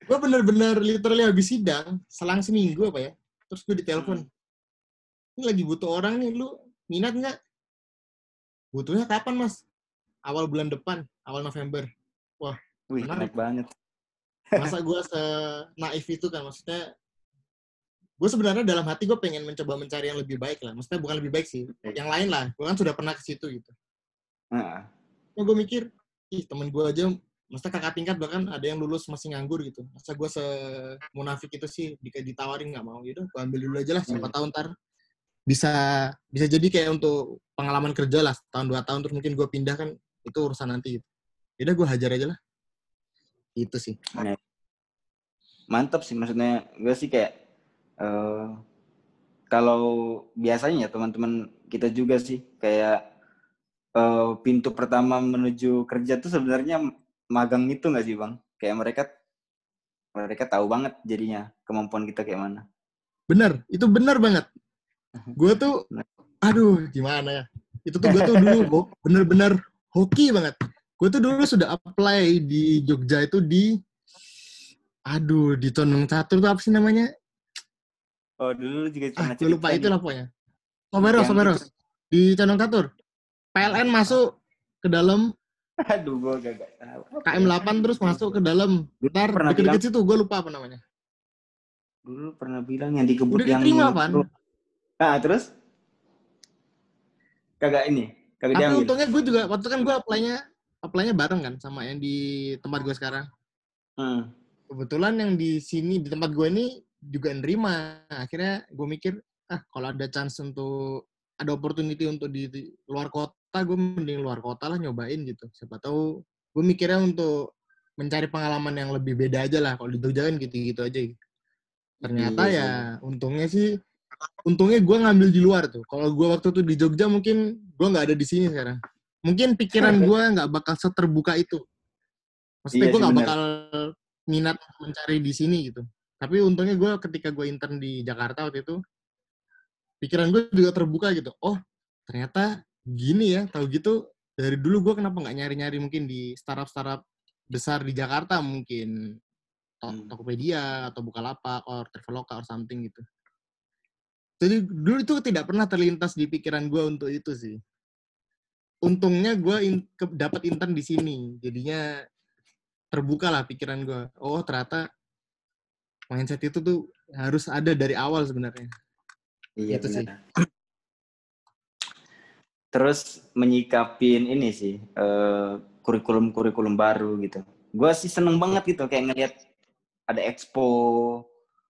Speaker 1: gue bener-bener literally habis sidang selang seminggu apa ya terus gue ditelepon ini lagi butuh orang nih lu minat nggak? Butuhnya kapan mas? Awal bulan depan awal November.
Speaker 2: Wih,
Speaker 1: Menarik.
Speaker 2: banget.
Speaker 1: masa gue se naif itu kan maksudnya gue sebenarnya dalam hati gue pengen mencoba mencari yang lebih baik lah. Maksudnya bukan lebih baik sih yang lain lah. Gue kan sudah pernah ke situ gitu.
Speaker 2: Nah,
Speaker 1: ya gue mikir ih temen gue aja maksudnya kakak tingkat bahkan ada yang lulus masih nganggur gitu. Masa gue se munafik itu sih ditawarin nggak mau gitu gue ambil dulu aja lah siapa
Speaker 2: Hmm.
Speaker 1: tahu ntar bisa bisa jadi kayak untuk pengalaman kerja lah tahun dua tahun terus mungkin gue pindah kan itu urusan nanti gitu Yaudah gue hajar aja lah itu sih
Speaker 2: mantap sih maksudnya gue sih kayak eh kalau biasanya ya teman-teman kita juga sih kayak eh, pintu pertama menuju kerja tuh sebenarnya magang itu nggak sih bang? Kayak mereka mereka tahu banget jadinya kemampuan kita kayak mana.
Speaker 1: bener itu bener banget gue tuh aduh gimana ya? Itu tuh gue tuh dulu bener-bener hoki banget. Gue tuh dulu sudah apply di Jogja itu di aduh di Tonong Catur tuh apa sih namanya?
Speaker 2: Oh dulu juga
Speaker 1: ah gue lupa
Speaker 2: cerita
Speaker 1: itu lah pokoknya. Soberos Soberos. di Condong Catur. PLN masuk ke dalam.
Speaker 2: Aduh gue gak, gak tahu.
Speaker 1: KM 8 terus masuk ke dalam. Ntar
Speaker 2: Pernah
Speaker 1: deket-deket situ gue lupa apa namanya.
Speaker 2: Dulu pernah bilang yang di kebun
Speaker 1: Udah
Speaker 2: yang
Speaker 1: diterima, Pan.
Speaker 2: Ah terus? Kagak ini, kagak
Speaker 1: tapi
Speaker 2: diambil.
Speaker 1: untungnya gue juga waktu kan gue apply-nya apply-nya bareng kan sama yang di tempat gue sekarang
Speaker 2: Hmm.
Speaker 1: kebetulan yang di sini di tempat gue ini juga nerima akhirnya gue mikir ah kalau ada chance untuk ada opportunity untuk di, di luar kota gue mending luar kota lah nyobain gitu siapa tahu gue mikirnya untuk mencari pengalaman yang lebih beda aja lah kalau di Jogja kan gitu-gitu aja gitu. ternyata
Speaker 2: Iya sih.
Speaker 1: ya untungnya sih untungnya gue ngambil di luar tuh. Kalau gue waktu itu di Jogja mungkin gue nggak ada di sini sekarang. Mungkin pikiran gue nggak bakal seterbuka itu. Maksudnya
Speaker 2: Iya
Speaker 1: gue nggak bakal minat mencari di sini gitu. Tapi untungnya gue ketika gue intern di Jakarta waktu itu pikiran gue juga terbuka gitu. Oh ternyata gini ya tahu gitu dari dulu gue kenapa nggak nyari-nyari mungkin di startup startup besar di Jakarta mungkin.
Speaker 2: Hmm.
Speaker 1: Tokopedia atau Bukalapak or Traveloka or something gitu jadi dulu itu tidak pernah terlintas di pikiran gue untuk itu sih untungnya gue in, ke- dapat intern di sini jadinya terbuka lah pikiran gue oh ternyata mindset itu tuh harus ada dari awal sebenarnya
Speaker 2: Iya
Speaker 1: Gitu sih.
Speaker 2: Terus menyikapin ini sih eh, kurikulum-kurikulum baru gitu. Gue sih seneng banget gitu kayak ngeliat ada expo.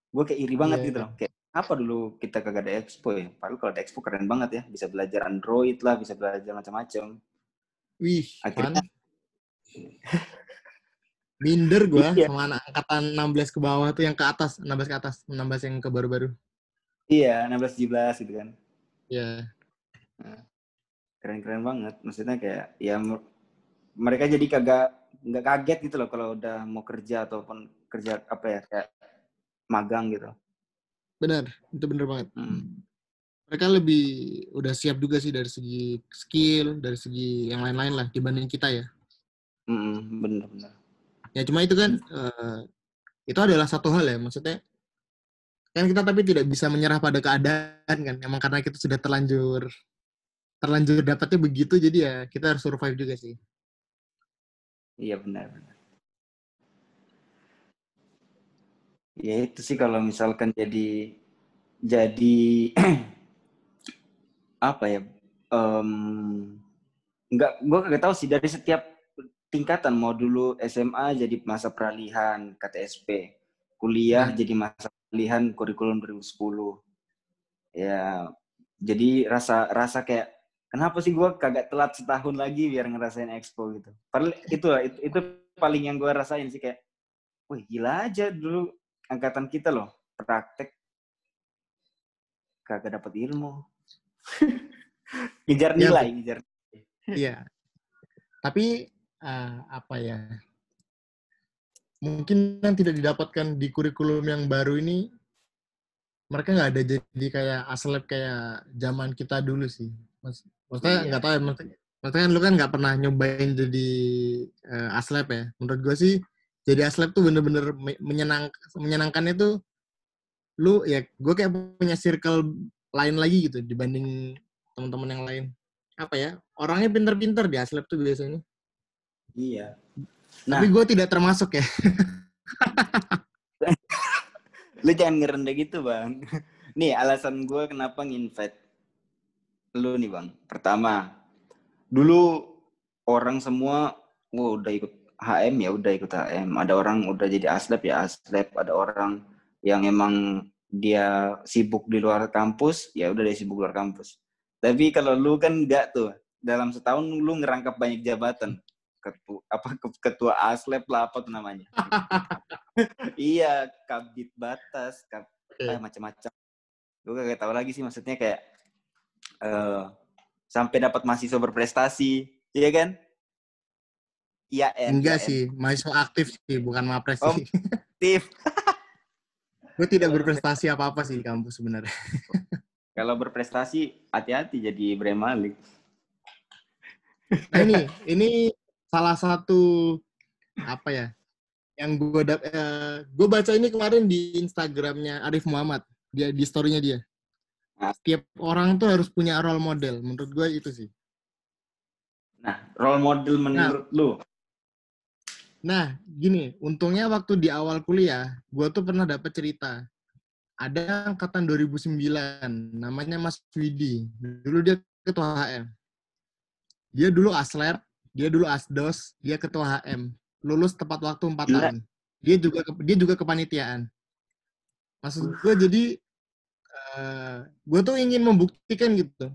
Speaker 2: Gue kayak iri banget
Speaker 1: Iya,
Speaker 2: gitu
Speaker 1: iya.
Speaker 2: loh. Kayak apa dulu kita kagak ada expo ya? Padahal kalau ada expo keren banget ya. Bisa belajar Android lah, bisa belajar macam-macam.
Speaker 1: wih
Speaker 2: Akhirnya-
Speaker 1: minder gue
Speaker 2: Iya.
Speaker 1: sama anak angkatan 16 ke bawah tuh yang ke atas 16 ke atas 16 yang ke baru-baru
Speaker 2: Iya, 16 17 gitu kan.
Speaker 1: ya
Speaker 2: Keren-keren banget. Maksudnya kayak ya mer- mereka jadi kagak nggak kaget gitu loh kalau udah mau kerja ataupun kerja apa ya kayak magang gitu.
Speaker 1: Benar itu bener banget
Speaker 2: Hmm.
Speaker 1: mereka lebih udah siap juga sih dari segi skill dari segi yang lain-lain lah dibanding kita ya
Speaker 2: Mm-mm, bener-bener.
Speaker 1: ya cuma itu kan eh, itu adalah satu hal ya maksudnya kan kita tapi tidak bisa menyerah pada keadaan kan emang karena kita sudah terlanjur terlanjur dapatnya begitu jadi ya kita harus survive juga sih
Speaker 2: Iya benar. benar. Ya itu sih kalau misalkan jadi jadi apa ya? em, nggak, gue kagak tahu sih dari setiap tingkatan mau dulu SMA jadi masa peralihan KTSP, kuliah
Speaker 1: Hmm.
Speaker 2: jadi masa peralihan kurikulum 2010. Ya, jadi rasa rasa kayak kenapa sih gue kagak telat setahun lagi biar ngerasain expo gitu. Padahal itu lah, itu, itu paling yang gue rasain sih kayak, wih gila aja dulu angkatan kita loh praktek kagak dapat ilmu. ngejar
Speaker 1: Iya,
Speaker 2: nilai,
Speaker 1: Bu.
Speaker 2: ngejar.
Speaker 1: Iya. Tapi eh, apa ya? Mungkin yang tidak didapatkan di kurikulum yang baru ini mereka nggak ada jadi kayak aslep kayak zaman kita dulu sih. Mas, maksudnya
Speaker 2: Iya.
Speaker 1: nggak tahu ya. Maksudnya, maksudnya kan lu kan nggak pernah nyobain jadi eh, aslep ya. Menurut gue sih jadi aslep tuh bener-bener me- menyenang menyenangkannya tuh lu ya gue kayak punya circle lain lagi gitu dibanding teman-teman yang lain. Apa ya? Orangnya pinter-pinter di aslep tuh biasanya.
Speaker 2: Iya. Nah,
Speaker 1: Tapi gue tidak termasuk ya.
Speaker 2: lu jangan ngerendah gitu bang. Nih alasan gue kenapa nginvite lu nih bang. Pertama, dulu orang semua, wah udah ikut HM ya udah ikut HM. Ada orang udah jadi aslep ya aslep. Ada orang yang emang dia sibuk di luar kampus, ya udah dia sibuk luar kampus. Tapi kalau lu kan enggak tuh. Dalam setahun lu ngerangkap banyak jabatan. Ketua, apa ke- ketua aslep lah apa tuh namanya. iya, kabit batas, kab,
Speaker 1: Oke.
Speaker 2: eh, macam-macam. Gue gak tahu lagi sih maksudnya kayak eh sampai dapat mahasiswa berprestasi, iya kan? Iya,
Speaker 1: Enggak sih, mahasiswa aktif sih, bukan mapres sih.
Speaker 2: Aktif.
Speaker 1: gue tidak berprestasi apa-apa sih di kampus sebenarnya.
Speaker 2: Kalau berprestasi, hati-hati jadi bremalik.
Speaker 1: Nah ini, ini salah satu apa ya? Yang gue dap, eh, gue baca ini kemarin di Instagramnya Arif Muhammad, dia di storynya dia.
Speaker 2: Ah.
Speaker 1: Setiap orang tuh harus punya role model. Menurut gue itu sih.
Speaker 2: Nah, role model menurut lu?
Speaker 1: Nah, gini, untungnya waktu di awal kuliah, gue tuh pernah dapat cerita. Ada angkatan 2009, namanya Mas Widi. Dulu dia ketua HM. Dia dulu aslep, dia dulu asdos, dia ketua HM. Lulus tepat waktu 4
Speaker 2: Gila.
Speaker 1: tahun. Dia juga dia juga kepanitiaan. Maksud gue jadi, eh gue tuh ingin membuktikan gitu.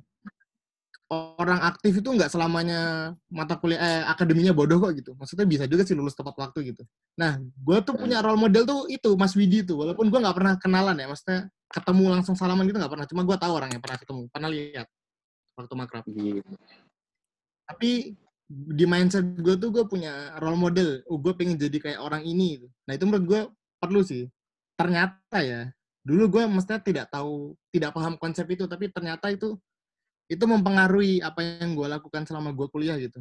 Speaker 1: Orang aktif itu nggak selamanya mata kuliah eh, akademinya bodoh kok gitu. Maksudnya bisa juga sih lulus tepat waktu gitu. Nah, gue tuh punya role model tuh itu Mas Widi tuh. Walaupun gue nggak pernah kenalan ya, maksudnya ketemu langsung salaman gitu nggak pernah. Cuma gue tahu orangnya pernah ketemu, pernah lihat waktu makrab.
Speaker 2: Gitu.
Speaker 1: Tapi di mindset gue tuh gue punya role model. Oh, gue pengen jadi kayak orang ini. gitu. Nah itu menurut gue perlu sih. Ternyata ya, dulu gue mestinya tidak tahu, tidak paham konsep itu. Tapi ternyata itu itu mempengaruhi apa yang gue lakukan selama gue kuliah gitu.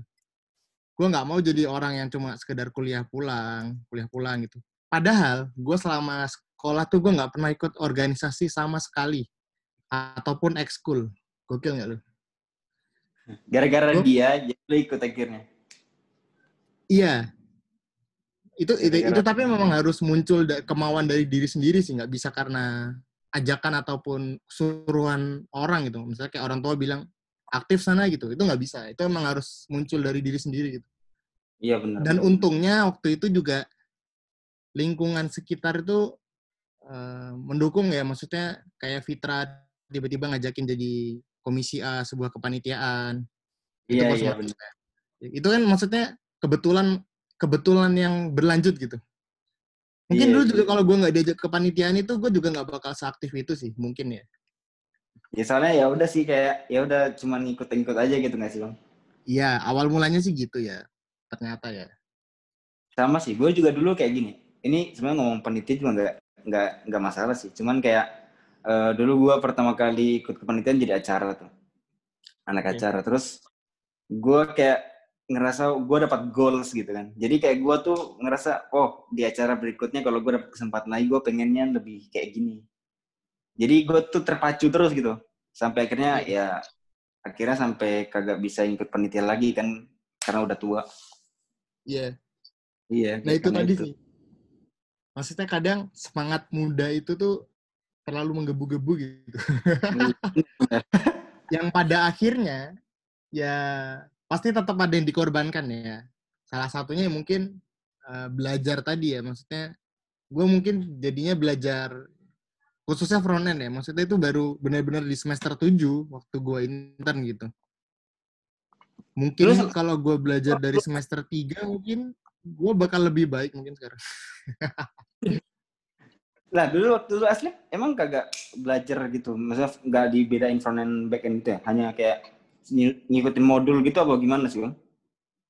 Speaker 1: Gue nggak mau jadi orang yang cuma sekedar kuliah pulang, kuliah pulang gitu. Padahal gue selama sekolah tuh gue nggak pernah ikut organisasi sama sekali ataupun ekskul. Gokil nggak lu?
Speaker 2: Gara-gara
Speaker 1: Gua-
Speaker 2: dia, jadi lu ikut akhirnya.
Speaker 1: Iya. Itu itu, itu tapi memang harus muncul da- kemauan dari diri sendiri sih, nggak bisa karena ajakan ataupun suruhan orang gitu. Misalnya kayak orang tua bilang aktif sana gitu, itu nggak bisa. Itu emang harus muncul dari diri sendiri gitu.
Speaker 2: Iya benar.
Speaker 1: Dan untungnya waktu itu juga lingkungan sekitar itu eh, mendukung ya, maksudnya kayak Fitra tiba-tiba ngajakin jadi komisi A sebuah kepanitiaan. itu
Speaker 2: Iya,
Speaker 1: pas
Speaker 2: iya
Speaker 1: waktu-
Speaker 2: benar.
Speaker 1: itu kan maksudnya kebetulan kebetulan yang berlanjut gitu. Mungkin
Speaker 2: Iya,
Speaker 1: dulu juga kalau gue nggak diajak kepanitiaan itu gue juga nggak bakal seaktif itu sih mungkin ya.
Speaker 2: Ya soalnya ya udah sih kayak ya udah cuman ngikut-ngikut aja gitu nggak sih bang?
Speaker 1: Iya awal mulanya sih gitu ya ternyata ya.
Speaker 2: Sama sih, gue juga dulu kayak gini. Ini sebenarnya ngomong panitia juga nggak nggak nggak masalah sih. Cuman kayak eh, dulu gue pertama kali ikut kepanitiaan jadi acara tuh, anak
Speaker 1: Oke.
Speaker 2: acara. Terus gue kayak ngerasa gue dapat goals gitu kan. Jadi kayak gue tuh ngerasa, oh di acara berikutnya kalau gue dapet kesempatan lagi, gue pengennya lebih kayak gini. Jadi gue tuh terpacu terus gitu. Sampai akhirnya ya akhirnya sampai kagak bisa ikut panitia lagi kan karena udah tua.
Speaker 1: Iya.
Speaker 2: Iya.
Speaker 1: Nah itu tadi sih. Maksudnya kadang semangat muda itu tuh terlalu menggebu-gebu gitu. yang pada akhirnya ya pasti tetap ada yang dikorbankan ya. Salah satunya mungkin eh, belajar tadi ya, maksudnya gue mungkin jadinya belajar khususnya front end ya, maksudnya itu baru benar-benar di semester 7 waktu gue intern gitu. Mungkin
Speaker 2: Terus-
Speaker 1: kalau gue belajar dari semester 3 mungkin gue bakal lebih baik mungkin sekarang.
Speaker 2: Lah dulu waktu lu asli emang kagak belajar gitu, maksudnya nggak dibedain front end back end gitu ya, hanya kayak ngikutin modul gitu apa gimana sih bang?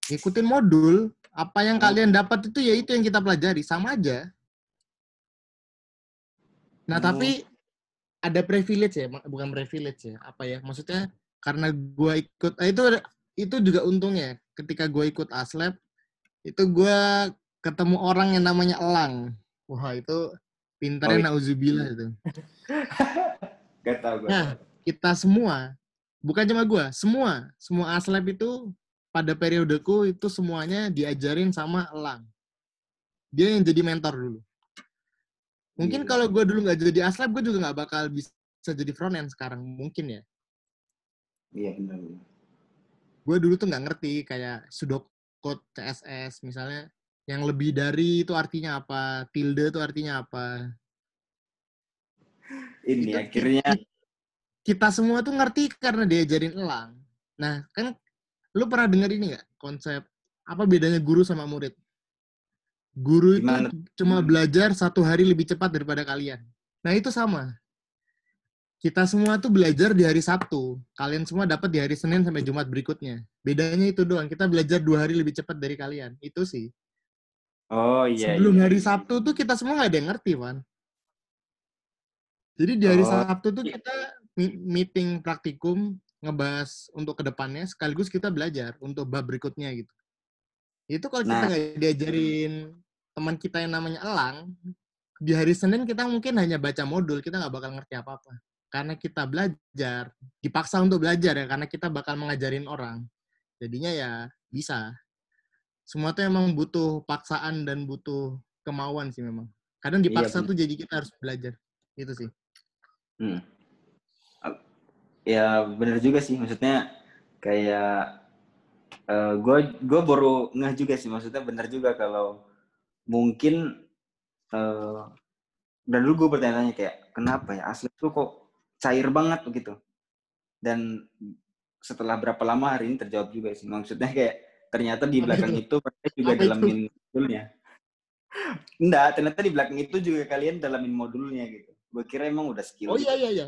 Speaker 1: Ikutin modul, apa yang
Speaker 2: Oh.
Speaker 1: kalian dapat itu ya itu yang kita pelajari, sama aja. Nah,
Speaker 2: Oh.
Speaker 1: tapi ada privilege ya, bukan privilege ya, apa ya? Maksudnya karena gua ikut eh, itu itu juga untungnya ketika gua ikut aslab itu gua ketemu orang yang namanya Elang. Wah, itu pintarnya
Speaker 2: Oh, iya.
Speaker 1: nauzubillah itu.
Speaker 2: Gak tau gue.
Speaker 1: Nah, kita semua, bukan cuma gua, semua, semua aslab itu pada periodeku itu semuanya diajarin sama Elang. Dia yang jadi mentor dulu. Mungkin
Speaker 2: Gila.
Speaker 1: kalau gua dulu nggak jadi aslab, gue juga nggak bakal bisa jadi front end sekarang. Mungkin ya.
Speaker 2: Iya benar.
Speaker 1: Gue dulu tuh nggak ngerti kayak pseudocode CSS misalnya. Yang lebih dari itu artinya apa? Tilde itu artinya apa?
Speaker 2: Ini
Speaker 1: Itu-
Speaker 2: akhirnya
Speaker 1: kita semua tuh ngerti karena diajarin elang. Nah, kan lu pernah dengar ini nggak konsep apa bedanya guru sama murid? Guru itu cuma belajar satu hari lebih cepat daripada kalian. Nah, itu sama. Kita semua tuh belajar di hari Sabtu. Kalian semua dapat di hari Senin sampai Jumat berikutnya. Bedanya itu doang. Kita belajar dua hari lebih cepat dari kalian. Itu sih.
Speaker 2: oh iya.
Speaker 1: Sebelum
Speaker 2: iya.
Speaker 1: hari Sabtu tuh kita semua nggak ada yang ngerti, Wan. Jadi di hari
Speaker 2: Oh,
Speaker 1: Sabtu tuh
Speaker 2: iya.
Speaker 1: kita meeting praktikum ngebahas untuk ke depannya sekaligus kita belajar untuk bab berikutnya gitu. Itu kalau kita
Speaker 2: Nah.
Speaker 1: nggak diajarin teman kita yang namanya Elang, di hari Senin kita mungkin hanya baca modul, kita nggak bakal ngerti apa-apa. Karena kita belajar, dipaksa untuk belajar ya, karena kita bakal mengajarin orang. Jadinya ya bisa. Semua tuh emang butuh paksaan dan butuh kemauan sih memang. Kadang
Speaker 2: Iya,
Speaker 1: dipaksa
Speaker 2: bener.
Speaker 1: tuh jadi kita harus belajar. Itu sih.
Speaker 2: Hmm. Ya bener juga sih, maksudnya kayak gue gue baru ngeh juga sih, maksudnya bener juga kalau mungkin eh dan dulu gue bertanya-tanya kayak kenapa ya asli tuh kok cair banget begitu. Dan setelah berapa lama hari ini terjawab juga sih, maksudnya kayak ternyata di belakang
Speaker 1: itu?
Speaker 2: mereka juga
Speaker 1: Apa itu?
Speaker 2: dalamin modulnya. Enggak, ternyata di belakang itu juga kalian dalamin modulnya gitu. Gue kira emang udah skill.
Speaker 1: Oh
Speaker 2: gitu.
Speaker 1: iya iya iya.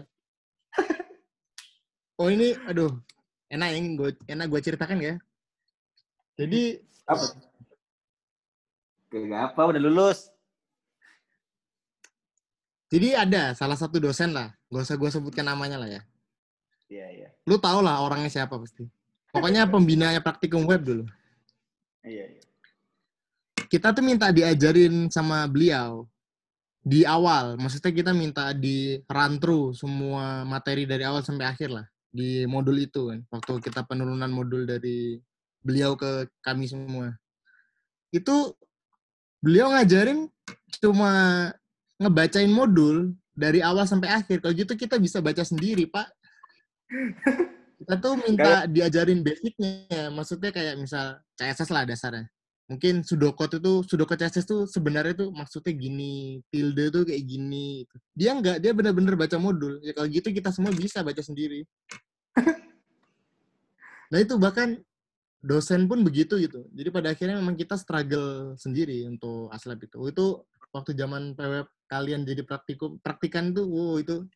Speaker 1: oh ini, aduh, enak yang gue enak gue ceritakan ya. Jadi
Speaker 2: Apa? Kayak apa udah lulus?
Speaker 1: jadi ada salah satu dosen lah, gak usah gue sebutkan namanya lah ya.
Speaker 2: Iya iya
Speaker 1: Lu tau lah orangnya siapa pasti. Pokoknya pembinanya praktikum web dulu.
Speaker 2: iya. iya.
Speaker 1: Kita tuh minta diajarin sama beliau di awal. Maksudnya kita minta di run through semua materi dari awal sampai akhir lah di modul itu kan. Waktu kita penurunan modul dari beliau ke kami semua. Itu beliau ngajarin cuma ngebacain modul dari awal sampai akhir. Kalau gitu kita bisa baca sendiri, Pak. Kita tuh minta diajarin basicnya. Maksudnya kayak misal CSS lah dasarnya. Mungkin pseudocode itu, pseudocode CSS tuh sebenarnya tuh maksudnya gini, tilde tuh kayak gini. Dia enggak, dia bener-bener baca modul. Ya kalau gitu kita semua bisa baca sendiri. nah itu bahkan dosen pun begitu gitu. Jadi pada akhirnya memang kita struggle sendiri untuk aslab itu. Itu waktu zaman PW kalian jadi praktikum, praktikan tuh, wow itu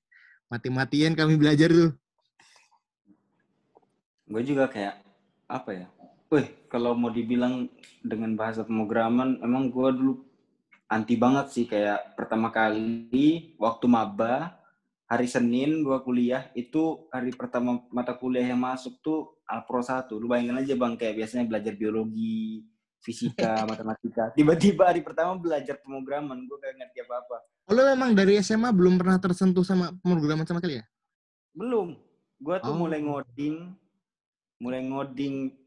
Speaker 1: mati-matian kami belajar tuh.
Speaker 2: Gue juga kayak apa ya? Wih, kalau mau dibilang dengan bahasa pemrograman, emang gue dulu anti banget sih kayak pertama kali waktu maba hari Senin gue kuliah itu hari pertama mata kuliah yang masuk tuh Alpro 1. Lu bayangin aja Bang kayak biasanya belajar biologi, fisika, matematika. Tiba-tiba hari pertama belajar pemrograman, gue gak ngerti apa-apa.
Speaker 1: Lo memang dari SMA belum pernah tersentuh sama pemrograman sama sekali ya?
Speaker 2: Belum. Gua tuh
Speaker 1: Oh.
Speaker 2: mulai ngoding, mulai ngoding,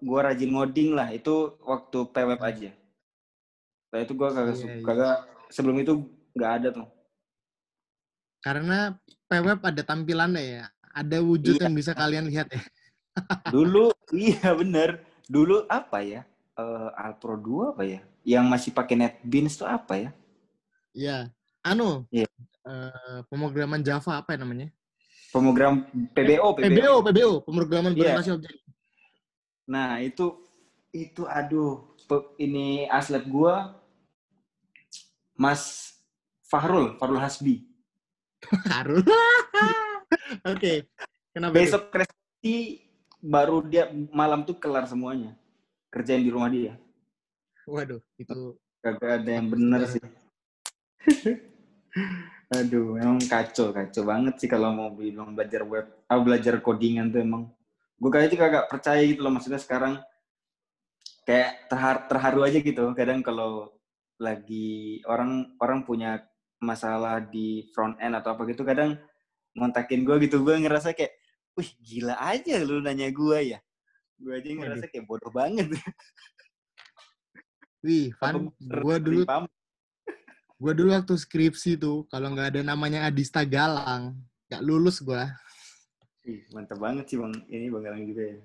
Speaker 2: gua rajin ngoding lah. Itu waktu PWeb aja. Setelah itu gua kagak, su-
Speaker 1: iya.
Speaker 2: kagak sebelum itu nggak ada tuh.
Speaker 1: Karena PWeb ada tampilannya ya. Ada wujud
Speaker 2: Iya.
Speaker 1: yang bisa kalian lihat ya.
Speaker 2: Dulu, iya bener. Dulu apa ya? Eh, Alpro 2 apa ya? Yang masih pakai NetBeans tuh apa ya?
Speaker 1: Iya. Anu,
Speaker 2: Iya.
Speaker 1: eh, pemrograman Java apa ya namanya?
Speaker 2: Pemrogram PBO, PBO.
Speaker 1: PBO, PBO, pemrograman
Speaker 2: Iya.
Speaker 1: berorientasi objek.
Speaker 2: Nah, itu itu aduh, ini aslet gua Mas Fahrul, Fahrul Hasbi.
Speaker 1: Fahrul. Oke. okay.
Speaker 2: Kenapa? Besok resepsi baru dia malam tuh kelar semuanya. Kerjain di rumah dia.
Speaker 1: Waduh, itu
Speaker 2: kagak ada yang bener sih. Aduh, emang kacau, kacau banget sih kalau mau bilang belajar web, ah, belajar codingan tuh emang. Gue kayaknya kagak percaya gitu loh, maksudnya sekarang kayak terhar terharu aja gitu. Kadang kalau lagi orang orang punya masalah di front end atau apa gitu, kadang ngontakin gue gitu, gue ngerasa kayak, wih gila aja lu nanya gue ya. Gue aja ngerasa kayak bodoh banget.
Speaker 1: Wih, Van, gue dulu gue dulu waktu skripsi tuh kalau nggak ada namanya Adista Galang nggak lulus gue
Speaker 2: Ih, mantap banget sih bang. Ini bang Galang juga ya.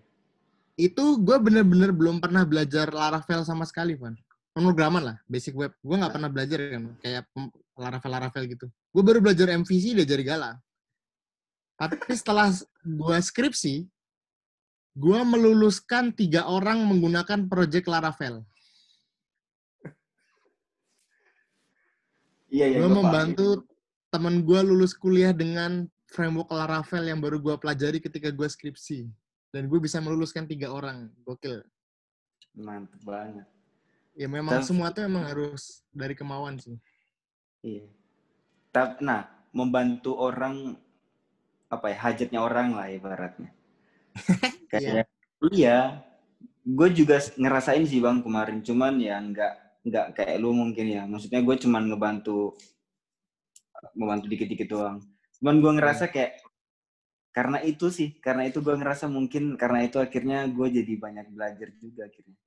Speaker 1: Itu gue bener-bener belum pernah belajar Laravel sama sekali Van. Pemrograman lah basic web. Gue nggak pernah belajar kan kayak Laravel Laravel gitu. Gue baru belajar MVC dari jari Galang tapi setelah gue skripsi gue meluluskan tiga orang menggunakan project Laravel Iya, iya, gue membantu teman gue lulus kuliah dengan framework Laravel yang baru gue pelajari ketika gue skripsi. Dan gue bisa meluluskan tiga orang. Gokil.
Speaker 2: Mantap banget.
Speaker 1: Ya memang Dan, semua tuh emang harus dari kemauan sih.
Speaker 2: Iya. Nah, membantu orang apa ya hajatnya orang lah ibaratnya. Kayak iya. iya. Gue juga ngerasain sih bang kemarin, cuman ya nggak nggak kayak lu mungkin ya. Maksudnya gue cuman ngebantu membantu dikit-dikit doang. Cuman gue ngerasa hmm. kayak karena itu sih, karena itu gue ngerasa mungkin karena itu akhirnya gue jadi banyak belajar juga akhirnya.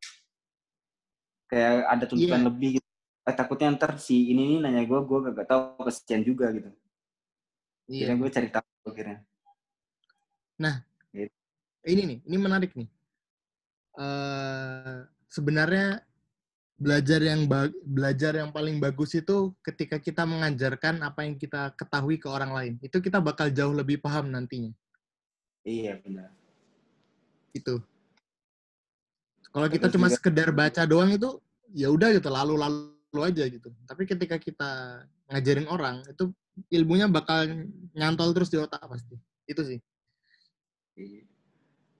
Speaker 2: Kayak ada tuntutan yeah. lebih gitu. Eh, takutnya ntar si ini nih nanya gue, gue gak, gak tahu kesian juga gitu. Iya. Yeah. gue cari tahu akhirnya.
Speaker 1: Nah, gitu. ini nih, ini menarik nih. Uh, sebenarnya belajar yang belajar yang paling bagus itu ketika kita mengajarkan apa yang kita ketahui ke orang lain. Itu kita bakal jauh lebih paham nantinya.
Speaker 2: Iya, benar.
Speaker 1: Itu. Kalau kita cuma juga. sekedar baca doang itu ya udah gitu, lalu-lalu aja gitu. Tapi ketika kita ngajarin orang, itu ilmunya bakal nyantol terus di otak pasti. Itu sih.
Speaker 2: Iya.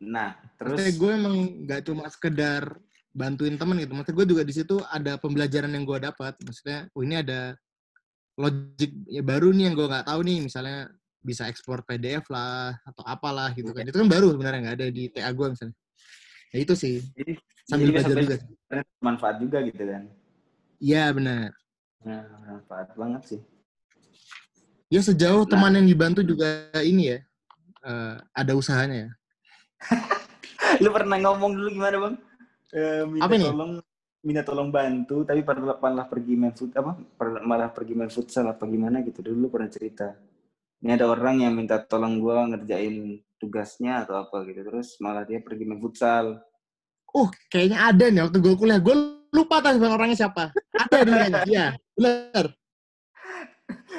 Speaker 2: Nah, terus
Speaker 1: Maksudnya gue emang nggak cuma sekedar bantuin temen gitu. Maksudnya gue juga di situ ada pembelajaran yang gue dapat. Maksudnya, oh ini ada logic ya baru nih yang gue nggak tahu nih. Misalnya bisa ekspor PDF lah atau apalah gitu kan. Itu kan baru sebenarnya nggak ada di TA gue misalnya. Ya itu sih. Jadi, sambil jadi belajar juga.
Speaker 2: Manfaat juga gitu kan.
Speaker 1: Iya benar.
Speaker 2: Nah, manfaat banget sih.
Speaker 1: Ya sejauh nah. teman yang dibantu juga ini ya, uh, ada usahanya ya.
Speaker 2: Lu pernah ngomong dulu gimana bang? Eh, minta apa tolong minta tolong bantu tapi pada malah pergi main foot apa? Malah pergi main futsal apa gimana gitu. Dulu pernah cerita. Ini ada orang yang minta tolong gue ngerjain tugasnya atau apa gitu. Terus malah dia pergi main futsal.
Speaker 1: Oh kayaknya ada nih waktu gue kuliah. Gue lupa tadi orangnya siapa. Ada dulu kayaknya iya benar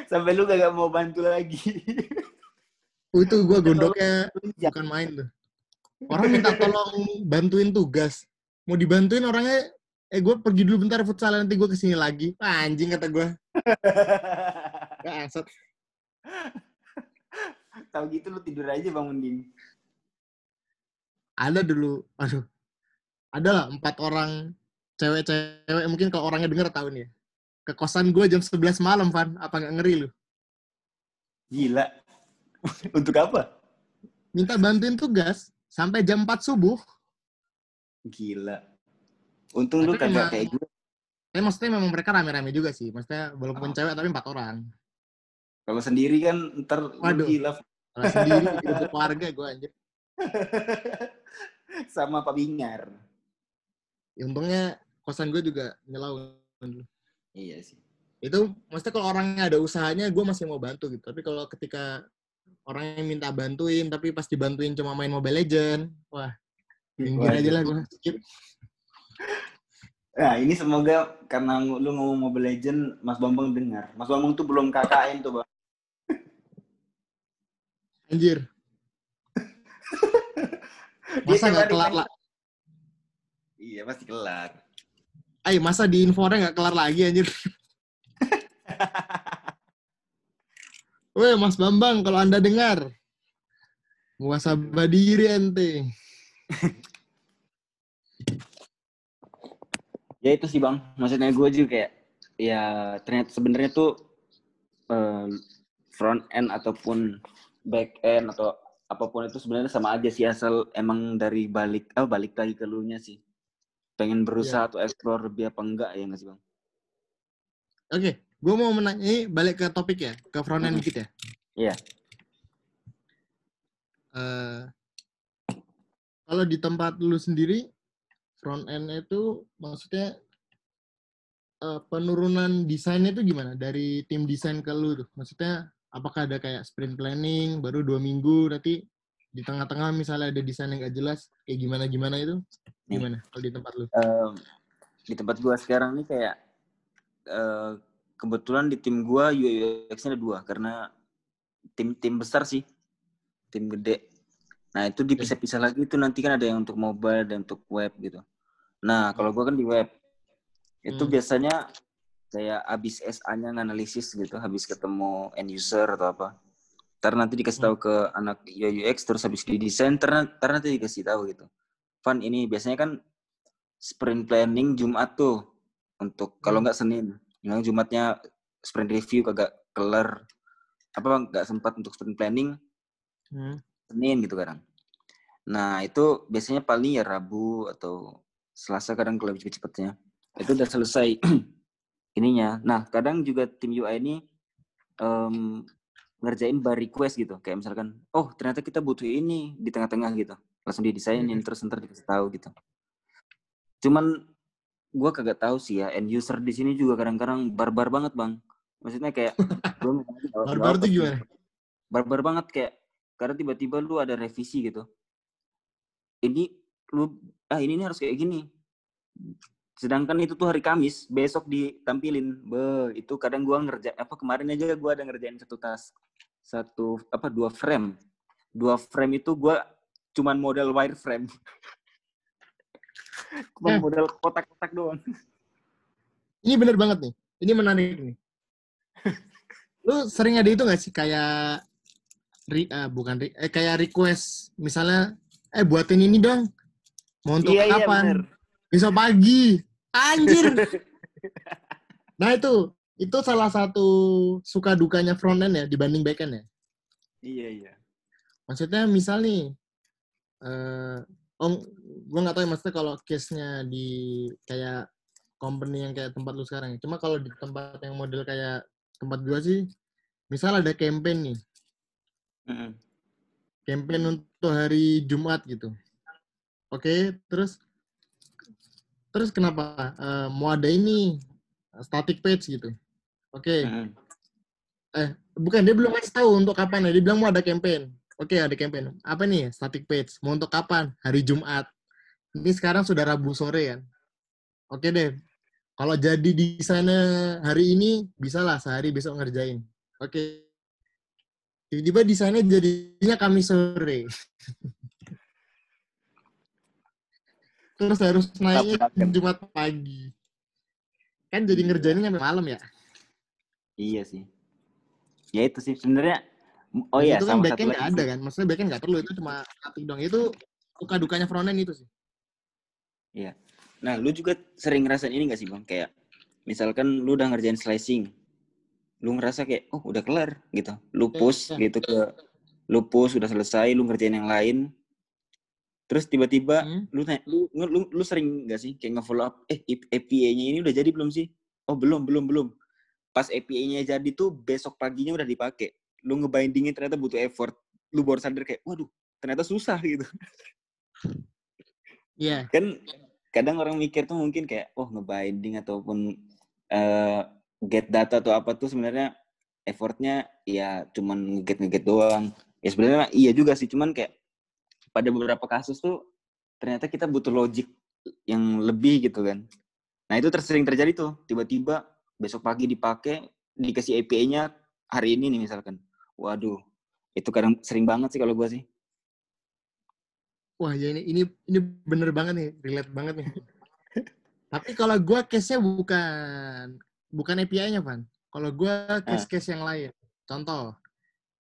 Speaker 2: sampai lu gak mau bantu lagi.
Speaker 1: Itu gue gondoknya. bukan main tuh. Orang minta tolong bantuin tugas mau dibantuin orangnya? Eh gue pergi dulu bentar futsal nanti gue ke sini lagi. Ah, anjing kata gue
Speaker 2: ya asat tahu gitu lu tidur aja bangun ding
Speaker 1: ada dulu. Aduh. Ada lah empat orang cewek-cewek mungkin kalau orangnya denger tahu nih ya. Ke kosan gue jam 11 malam Van. Apa nggak ngeri lu?
Speaker 2: Gila. Untuk apa?
Speaker 1: Minta bantuin tugas sampai jam 4 subuh
Speaker 2: Gila. Untung tapi lu kagak kayak gue.
Speaker 1: Tapi maksudnya memang mereka rame-rame juga sih. Maksudnya walaupun oh. cewek tapi empat orang.
Speaker 2: Kalau sendiri kan ntar
Speaker 1: Waduh. gila. Kalau sendiri hidup keluarga gue anjir.
Speaker 2: Sama Pak Bingar.
Speaker 1: Ya, untungnya kosan gue juga nyelau dulu.
Speaker 2: Iya sih.
Speaker 1: Itu maksudnya kalau orangnya ada usahanya gue masih mau bantu gitu. Tapi kalau ketika orang yang minta bantuin tapi pas dibantuin cuma main Mobile Legend, wah Minggir aja lah gue skip.
Speaker 2: Nah, ini semoga karena lu ngomong Mobile Legend, Mas Bambang dengar. Mas Bambang tuh belum KKN tuh, Bang.
Speaker 1: Anjir. Masa nggak kelar lah?
Speaker 2: Iya, pasti kelar.
Speaker 1: Ay, masa di Infora nggak kelar lagi anjir? Weh, Mas Bambang, kalau Anda dengar, muasabah diri ente.
Speaker 2: Ya itu sih bang, maksudnya gue juga kayak ya ternyata sebenarnya tuh uh, front end ataupun back end atau apa pun itu sebenarnya sama aja sih asal emang dari balik oh balik lagi ke lu nya sih pengen berusaha yeah. atau explore lebih apa enggak ya nggak sih bang?
Speaker 1: Oke, okay. gue mau menanya balik ke topik ya, ke front end mm -hmm. dikit ya.
Speaker 2: Iya. Yeah.
Speaker 1: Uh, kalau di tempat lu sendiri front end itu maksudnya uh, penurunan desainnya itu gimana dari tim desain ke lu tuh? Maksudnya apakah ada kayak sprint planning baru dua minggu nanti di tengah-tengah misalnya ada desain yang gak jelas kayak gimana gimana itu gimana kalau di tempat lu?
Speaker 2: Um, di tempat gua sekarang nih kayak uh, kebetulan di tim gua UX-nya ada dua karena tim tim besar sih tim gede. Nah itu dipisah-pisah lagi itu nanti kan ada yang untuk mobile dan untuk web gitu. Nah kalau gua kan di web itu hmm. biasanya kayak abis SA-nya nganalisis gitu, habis ketemu end user atau apa. Ntar nanti dikasih tahu ke anak UX, terus habis di desain, ntar, ntar nanti dikasih tahu gitu. Fun ini biasanya kan sprint planning Jumat tuh untuk kalau hmm. nggak Senin, yang Jumatnya sprint review kagak kelar apa nggak sempat untuk sprint planning hmm. Senin gitu kadang. Nah itu biasanya paling ya Rabu atau Selasa kadang kalau lebih cepetnya itu udah selesai ininya. Nah, kadang juga tim UI ini um, ngerjain bar request gitu. Kayak misalkan, oh ternyata kita butuh ini di tengah-tengah gitu. Langsung didesainin, hmm. terus ntar dikasih tahu gitu. Cuman gue kagak tahu sih ya, end user di sini juga kadang-kadang barbar banget bang. Maksudnya kayak,
Speaker 1: barbar tuh gimana?
Speaker 2: Barbar banget kayak, karena tiba-tiba lu ada revisi gitu. Ini lu, ah ini, ini harus kayak gini. Sedangkan itu tuh hari Kamis besok ditampilin. Be itu kadang gua ngerja apa kemarin aja gua ada ngerjain satu tas satu apa dua frame. Dua frame itu gua cuman model wireframe cuma eh. model kotak-kotak doang.
Speaker 1: Ini bener banget nih. Ini menarik nih. Lu sering ada itu gak sih? Kayak re, uh, bukan re, eh, kayak request misalnya eh buatin ini dong mau untuk iya, iya kapan iya, besok pagi. Anjir. nah itu, itu salah satu suka dukanya front end ya dibanding back end ya.
Speaker 2: Iya iya.
Speaker 1: Maksudnya misal nih, uh, om, gue nggak tahu ya maksudnya kalau case-nya di kayak company yang kayak tempat lu sekarang. Ya. Cuma kalau di tempat yang model kayak tempat gue sih, misal ada campaign nih, mm campaign untuk hari Jumat gitu. Oke, okay, terus terus kenapa? Uh, mau ada ini static page gitu. Oke. Okay. eh bukan dia belum ngasih tahu untuk kapan ya. Dia bilang mau ada campaign. Oke okay, ada campaign. Apa nih static page? Mau untuk kapan? Hari Jumat. Ini sekarang sudah Rabu sore kan? Oke okay deh. Kalau jadi desainnya hari ini bisa lah sehari besok ngerjain. Oke. okay. Tiba-tiba desainnya jadinya kami sore terus harus naiknya Jumat pagi. Kan jadi iya. ngerjainnya sampai malam ya?
Speaker 2: Iya sih. Ya itu sih sebenarnya oh
Speaker 1: iya itu kan backend nggak ada kan maksudnya backend nggak perlu itu cuma satu dong itu suka dukanya frontend itu sih
Speaker 2: iya nah lu juga sering ngerasain ini gak sih bang kayak misalkan lu udah ngerjain slicing lu ngerasa kayak oh udah kelar gitu lu iya, push ya, gitu ke lu push udah selesai lu ngerjain yang lain Terus tiba-tiba hmm? lu, lu lu lu sering gak sih kayak nge-follow up, eh API-nya ini udah jadi belum sih? Oh, belum, belum, belum. Pas API-nya jadi tuh besok paginya udah dipakai. Lu ngebindingin ternyata butuh effort. Lu baru sadar kayak, waduh, ternyata susah gitu.
Speaker 1: Iya. Yeah.
Speaker 2: Kan kadang orang mikir tuh mungkin kayak, oh ngebinding ataupun uh, get data atau apa tuh sebenarnya effortnya ya cuman ngeget ngeget doang. Ya sebenarnya iya juga sih, cuman kayak pada beberapa kasus tuh ternyata kita butuh logik yang lebih gitu kan. Nah itu tersering terjadi tuh, tiba-tiba besok pagi dipakai, dikasih API-nya hari ini nih misalkan. Waduh, itu kadang sering banget sih kalau gue sih.
Speaker 1: Wah ya ini ini ini bener banget nih, relate banget nih. Tapi kalau gue case-nya bukan bukan API-nya, Van. Kalau gue case-case yang lain. Contoh.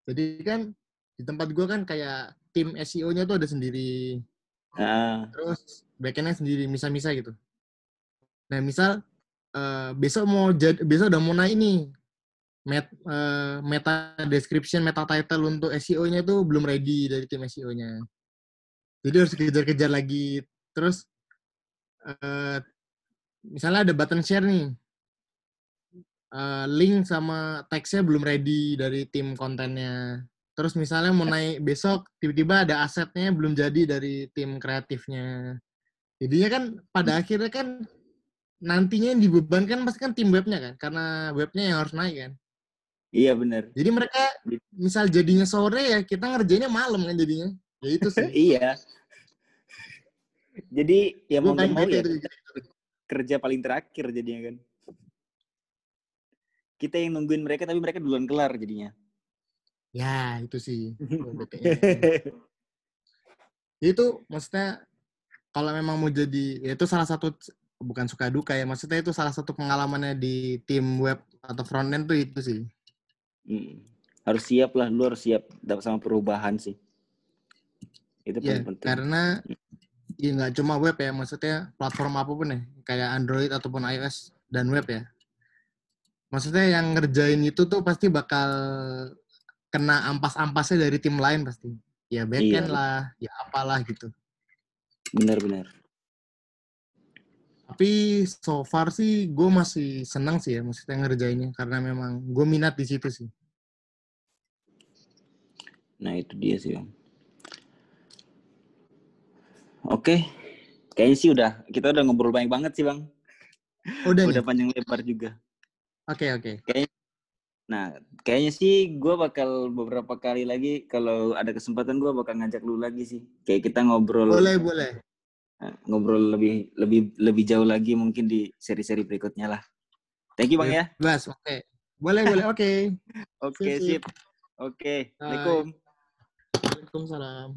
Speaker 1: Jadi kan di tempat gue kan kayak tim SEO-nya tuh ada sendiri.
Speaker 2: Ah,
Speaker 1: Terus backend-nya sendiri, misal-misal gitu. Nah, misal eh, besok mau jad, besok udah mau naik nih met, eh, meta description, meta title untuk SEO-nya tuh belum ready dari tim SEO-nya. Jadi harus kejar-kejar lagi. Terus eh, misalnya ada button share nih. Eh, link sama teksnya belum ready dari tim kontennya. Terus misalnya mau naik besok, tiba-tiba ada asetnya belum jadi dari tim kreatifnya. Jadinya kan pada akhirnya kan nantinya yang dibebankan pasti kan tim webnya kan, karena webnya yang harus naik kan.
Speaker 2: iya bener.
Speaker 1: Jadi mereka misal jadinya sore ya kita ngerjainnya malam kan jadinya. Ya itu sih.
Speaker 2: iya. Jadi ya mau nggak mau
Speaker 1: bete
Speaker 2: ya kerja paling terakhir jadinya kan. Kita yang nungguin mereka tapi mereka duluan kelar jadinya.
Speaker 1: Ya itu sih. Gua betenya. itu maksudnya kalau memang mau jadi ya itu salah satu bukan suka duka ya maksudnya itu salah satu pengalamannya di tim web atau front end tuh itu sih
Speaker 2: Mm. Harus siap lah, lu harus siap sama perubahan sih. Itu
Speaker 1: ya
Speaker 2: penting.
Speaker 1: karena ya nggak cuma web ya maksudnya platform apa pun ya kayak Android ataupun iOS dan web ya maksudnya yang ngerjain itu tuh pasti bakal kena ampas-ampasnya dari tim lain pasti ya backend
Speaker 2: Iya.
Speaker 1: lah ya apalah gitu
Speaker 2: Benar-benar.
Speaker 1: Tapi so far sih gue masih senang sih ya maksudnya ngerjainnya karena memang gue minat di situ sih.
Speaker 2: Nah, itu dia sih, Bang. Oke. Kayaknya sih udah kita udah ngobrol banyak banget sih, Bang.
Speaker 1: Udah
Speaker 2: Udah panjang lebar juga.
Speaker 1: Oke oke.
Speaker 2: Nah, kayaknya sih gue bakal beberapa kali lagi kalau ada kesempatan gue bakal ngajak lu lagi sih. Kayak kita ngobrol
Speaker 1: Boleh boleh.
Speaker 2: eh, ngobrol lebih lebih lebih jauh lagi mungkin di seri-seri berikutnya lah. Thank you Bang ya.
Speaker 1: Bebas. Oke. Boleh boleh. Oke.
Speaker 2: Oke,
Speaker 1: Sip.
Speaker 2: Oke. Assalamualaikum.
Speaker 1: Waalaikumsalam.